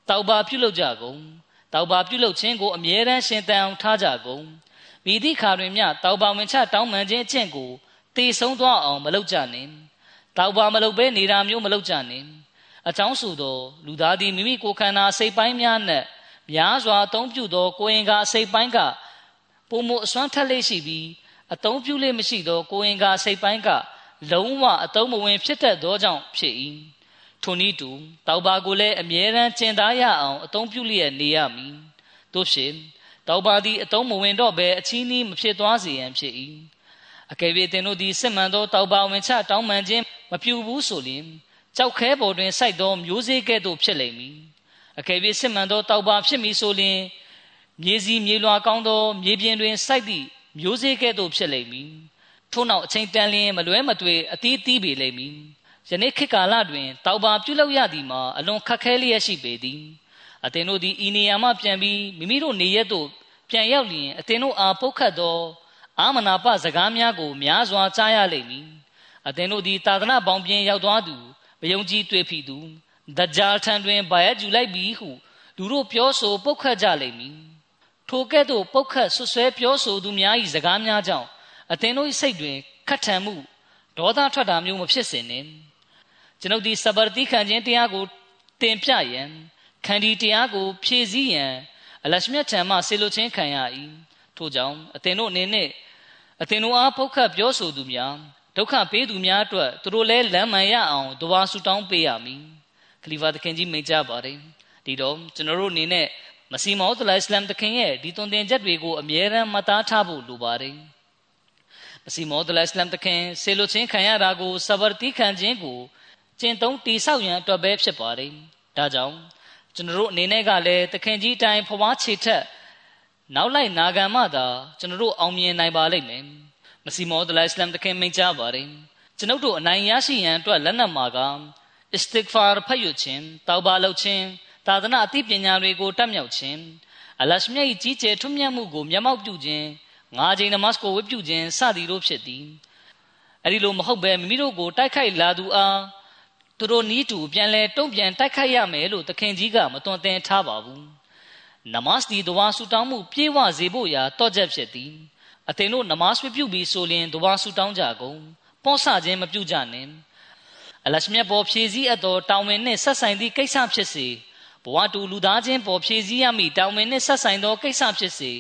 တောက်ပါပြုလုပ်ကြကုန်တောက်ပါပြုလုပ်ခြင်းကိုအမြဲတမ်းရှင်တန်အောင်ထားကြကုန် မိသည့်ခါတွင်မျှတောက်ပါဝင်ချတောင်းပန်ခြင်းအကျင့်ကိုတေဆုံးသွားအောင်မလုပ်ကြနှင့်တောက်ပါမလုပ်ဘဲနေတာမျိုးမလုပ်ကြနှင့်အကြောင်းဆိုသောလူသားသည်မိမိကိုယ်ခန္ဓာစိတ်ပိုင်းများနှင့်များစွာအသုံးပြုသောကိုယ်ရင်ကာစိတ်ပိုင်းကပုံမအစွမ်းထက်လေးရှိပြီးအသုံးပြုလေးမရှိသောကိုယ်ရင်ကာစိတ်ပိုင်းကလုံးဝအသုံးမဝင်ဖြစ်တတ်သောကြောင့်ဖြစ်၏ထိုနည်းတူတောက်ပါကိုလည်းအမြဲတမ်းကျင်သားရအောင်အသုံးပြုလျက်နေရမည်တို့ဖြင့် တောက်ပါသည်အတုံးမဝင်တော့ဘဲအချီးနှီးမဖြစ်သွားစေရန်ဖြစ်၏အကယ်၍သင်တို့သည်စစ်မှန်သောတောက်ပါဝင်ချတောင်းပန်ခြင်းမပြုဘူးဆိုလျှင်ကြောက်ခဲပေါ်တွင်စိုက်သောမျိုးစေ့ကဲ့သို့ဖြစ်လိမ့်မည်အကယ်၍စစ်မှန်သောတောက်ပါဖြစ်မည်ဆိုလျှင်မြေစီမြေလွှာကောင်းသောမြေပြင်တွင်စိုက်သည့်မျိုးစေ့ကဲ့သို့ဖြစ်လိမ့်မည်ထို့နောက်အချိန်တန်လျင်မလွဲမသွေအသီးသီးပေလိမ့်မည်ယနေ့ခေတ်ကာလတွင်တောက်ပါပြုလုပ်ရသည်မှာအလွန်ခက်ခဲလျက်ရှိပေသည် အသင်တို့သည်ဤနေရာမှပြန်ပြီးမိမိတို့နေရက်သို့ပြန်ရောက်လျင်အသင်တို့အားပုတ်ခတ်သောအာမနာပစကားများကိုများစွာကြားရလိမ့်မည်အသင်တို့သည်သာသနာပေါင်းပြင်ရောက်သွားသူမယုံကြည်တွေ့ဖြစ်သူဒဂျာထံတွင်ဘာယကျူလိုက်ပြီဟုလူတို့ပြောဆိုပုတ်ခတ်ကြလိမ့်မည်ထိုကဲ့သို့ပုတ်ခတ်ဆွဆွဲပြောဆိုသူများ၏စကားများကြောင့်အသင်တို့၏စိတ်တွင်ခတ်ထန်မှုဒေါသထွက်တာမျိုးမဖြစ်စေနှင့်ကျွန်ုပ်ဒီစဘာတိခံခြင်းတရားကိုတင်ပြရန် ခန္ဒီတရားကို ဖြည့်ဆည်းရန်အလရှမြတ်ထံမှဆေလိုချင်းခံရ၏ထို့ကြောင့်အသင်တို့အနေနဲ့အသင်တို့အားပုတ်ခတ်ပြောဆိုသူများဒုက္ခပေးသူများအတွက်သူတို့လည်းလမ်းမှန်ရအောင်တဝါဆူတောင်းပေးရမည်ခလီဖာသခင်ကြီးမိန့်ကြားပါတယ်ဒီတော့ကျွန်တော်တို့အနေနဲ့မစီမောသလိုင်စလမ်သခင်ရဲ့ဒီသွန်သင်ချက်တွေကိုအမြဲတမ်းမှတ်သားထားဖို့လိုပါတယ်မစီမောသလိုင်စလမ်သခင်ဆေလိုချင်းခံရတာကိုဆဗာတိခံခြင်းကိုကျင့်သုံးတိဆောက်ရန်အတွက်ပဲဖြစ်ပါတယ်ဒါကြောင့် ကျွန်တော်တို့အနေနဲ့ကလည်းသခင်ကြီးတိုင်းဖွားချေထက်နောက်လိုက်နာခံမှသာကျွန်တော်တို့အောင်မြင်နိုင်ပါလိမ့်မယ်မစီမောဒလိုင်စလမ်တခင်မိန့်ကြားပါတယ်ကျွန်ုပ်တို့အနိုင်ရရှိရန်အတွက်လက်နက်မှာကအစ္စတစ်ဖာဖတ်ယူခြင်းတောက်ပါလုပ်ခြင်းသာသနာအသိပညာတွေကိုတတ်မြောက်ခြင်းအလရှမြတ်၏ကြီးကျယ်ထွတ်မြတ်မှုကိုမျက်မှောက်ပြုခြင်းငါးချိန်နမတ်ကိုဝတ်ပြုခြင်းစသည်တို့ဖြစ်သည်အဲ့ဒီလိုမဟုတ်ဘဲမိမိတို့ကိုတိုက်ခိုက်လာသူအား သူတို့နီးတူပြန်လဲတုံ့ပြန်တိုက်ခိုက်ရမယ်လို့သခင်ကြီးကမတွန်တင်ထားပါဘူးနမတ်ဒီဒဝါဆူတောင်းမှုပြေဝစေဖို့ရာတော့ချက်ဖြစ်သည်အသင်တို့နမတ်ပြုပြီးဆိုရင်ဒဝါဆူတောင်းကြကုန်ပေါ့ဆခြင်းမပြုကြနဲ့အလရှမြတ်ပေါ်ဖြည့်စည်းအပ်သောတောင်းဝင်နှင့်ဆက်ဆိုင်သည့်ကိစ္စဖြစ်စေဘဝတူလူသားချင်းပေါ်ဖြည့်စည်းရမည့်တောင်းဝင်နှင့်ဆက်ဆိုင်သောကိစ္စဖြစ်စေ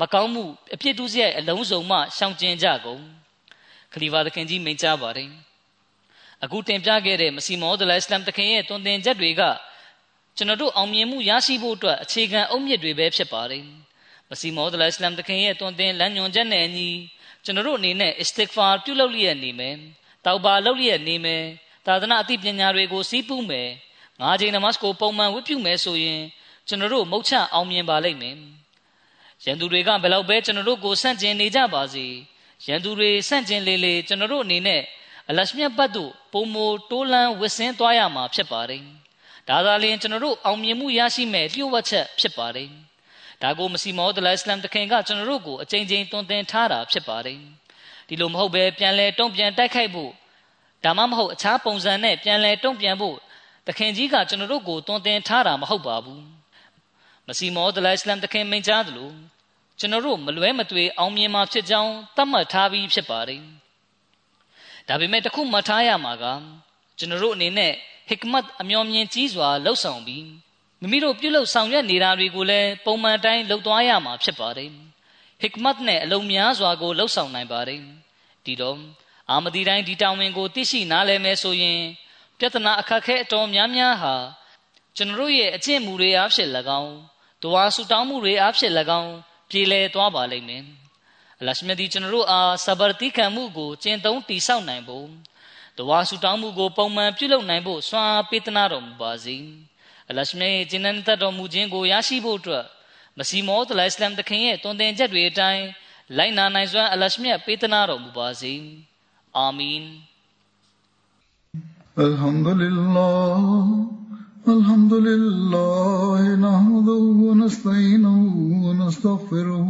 မကောင်းမှုအဖြစ်တူးစရိုက်အလုံးစုံမှရှောင်ကျဉ်ကြကုန်ခလီဖာသခင်ကြီးမိန့်ကြားပါတယ် အခုတင်ပြခဲ့တဲ့မစီမောဒလိုင်စလမ်တခင်ရဲ့တွင်တင်ချက်တွေကကျွန်တော်တို့အောင်မြင်မှုရရှိဖို့အတွက်အခြေခံအုတ်မြစ်တွေပဲဖြစ်ပါတယ်မစီမောဒလိုင်စလမ်တခင်ရဲ့တွင်တင်လမ်းညွှန်ချက်နဲ့အညီကျွန်တော်တို့အနေနဲ့ istighfar ပြုလုပ်လျက်နေမယ်တောက်ပါလုပ်လျက်နေမယ်သာသနာအသိပညာတွေကိုစီးပူးမယ်ငါးချိန်နမတ်ကိုပုံမှန်ဝတ်ပြုမယ်ဆိုရင်ကျွန်တော်တို့မုတ်ချအောင်မြင်ပါလိမ့်မယ်ရန်သူတွေကဘယ်လောက်ပဲကျွန်တော်တို့ကိုဆန့်ကျင်နေကြပါစေရန်သူတွေဆန့်ကျင်လေလေကျွန်တော်တို့အနေနဲ့ အလရှမြတ်ဘတ်တို့ပုံမတိုးလန်းဝစ်စင်းသွားရမှာဖြစ်ပါတယ်။ဒါသာလျှင်ကျွန်တော်တို့အောင်မြင်မှုရရှိမဲ့လျှို့ဝှက်ချက်ဖြစ်ပါတယ်။ဒါကိုမစီမောဒလိုင်စလမ်တခင်ကကျွန်တော်တို့ကိုအကြိမ်ကြိမ်တွင်တင်ထားတာဖြစ်ပါတယ်။ဒီလိုမဟုတ်ပဲပြန်လဲတုံ့ပြန်တိုက်ခိုက်ဖို့ဒါမှမဟုတ်အခြားပုံစံနဲ့ပြန်လဲတုံ့ပြန်ဖို့တခင်ကြီးကကျွန်တော်တို့ကိုတွင်တင်ထားတာမဟုတ်ပါဘူး။မစီမောဒလိုင်စလမ်တခင်မိန့်ကြားသလိုကျွန်တော်တို့မလွဲမသွေအောင်မြင်မှာဖြစ်ကြောင်းသတ်မှတ်ထားပြီးဖြစ်ပါတယ်။ ဒါပေမဲ့တခုမှတ်ထားရမှာကကျွန်တော်တို့အနေနဲ့ဟစ်ကမတ်အမျော်မြင်ကြီးစွာလှုပ်ဆောင်ပြီးမိမိတို့ပြုလုပ်ဆောင်ရွက်နေတာတွေကိုလည်းပုံမှန်တိုင်းလုပ်သွားရမှာဖြစ်ပါတယ်ဟစ်ကမတ်နဲ့အလုံးများစွာကိုလှုပ်ဆောင်နိုင်ပါတယ်ဒီတော့အာမဒီတိုင်းဒီတောင်းဝင်ကိုသိရှိနားလည်မယ်ဆိုရင်ပြဿနာအခက်ခဲအတော်များများဟာကျွန်တော်တို့ရဲ့အကျင့်မူတွေအားဖြင့်၎င်းဒွါဆူတောင်းမှုတွေအားဖြင့်၎င်းပြေလည်သွားပါလိမ့်မယ်အ လရှမြတ်ဒီကျွန်တော်တို့အားဆဘာတိခံမှုကိုကျင့်သုံးတည်ဆောက်နိုင်ဖို့တဝါဆူတောင်းမှုကိုပုံမှန်ပြုလုပ်နိုင်ဖို့စွမ်းအားပေးသနာတော်မူပါစေအလရှမြတ်ရဲ့ကျင့်တဲ့တတော်မူခြင်းကိုရရှိဖို့အတွက်မစီမောတလိုင်စလမ်တခင်ရဲ့တွင်တင်ချက်တွေအတိုင်းလိုက်နာနိုင်စွမ်းအလရှမြတ်ပေးသနာတော်မူပါစေအာမင် الحمد لله الحمد لله نحمده ونستعينه ونستغفره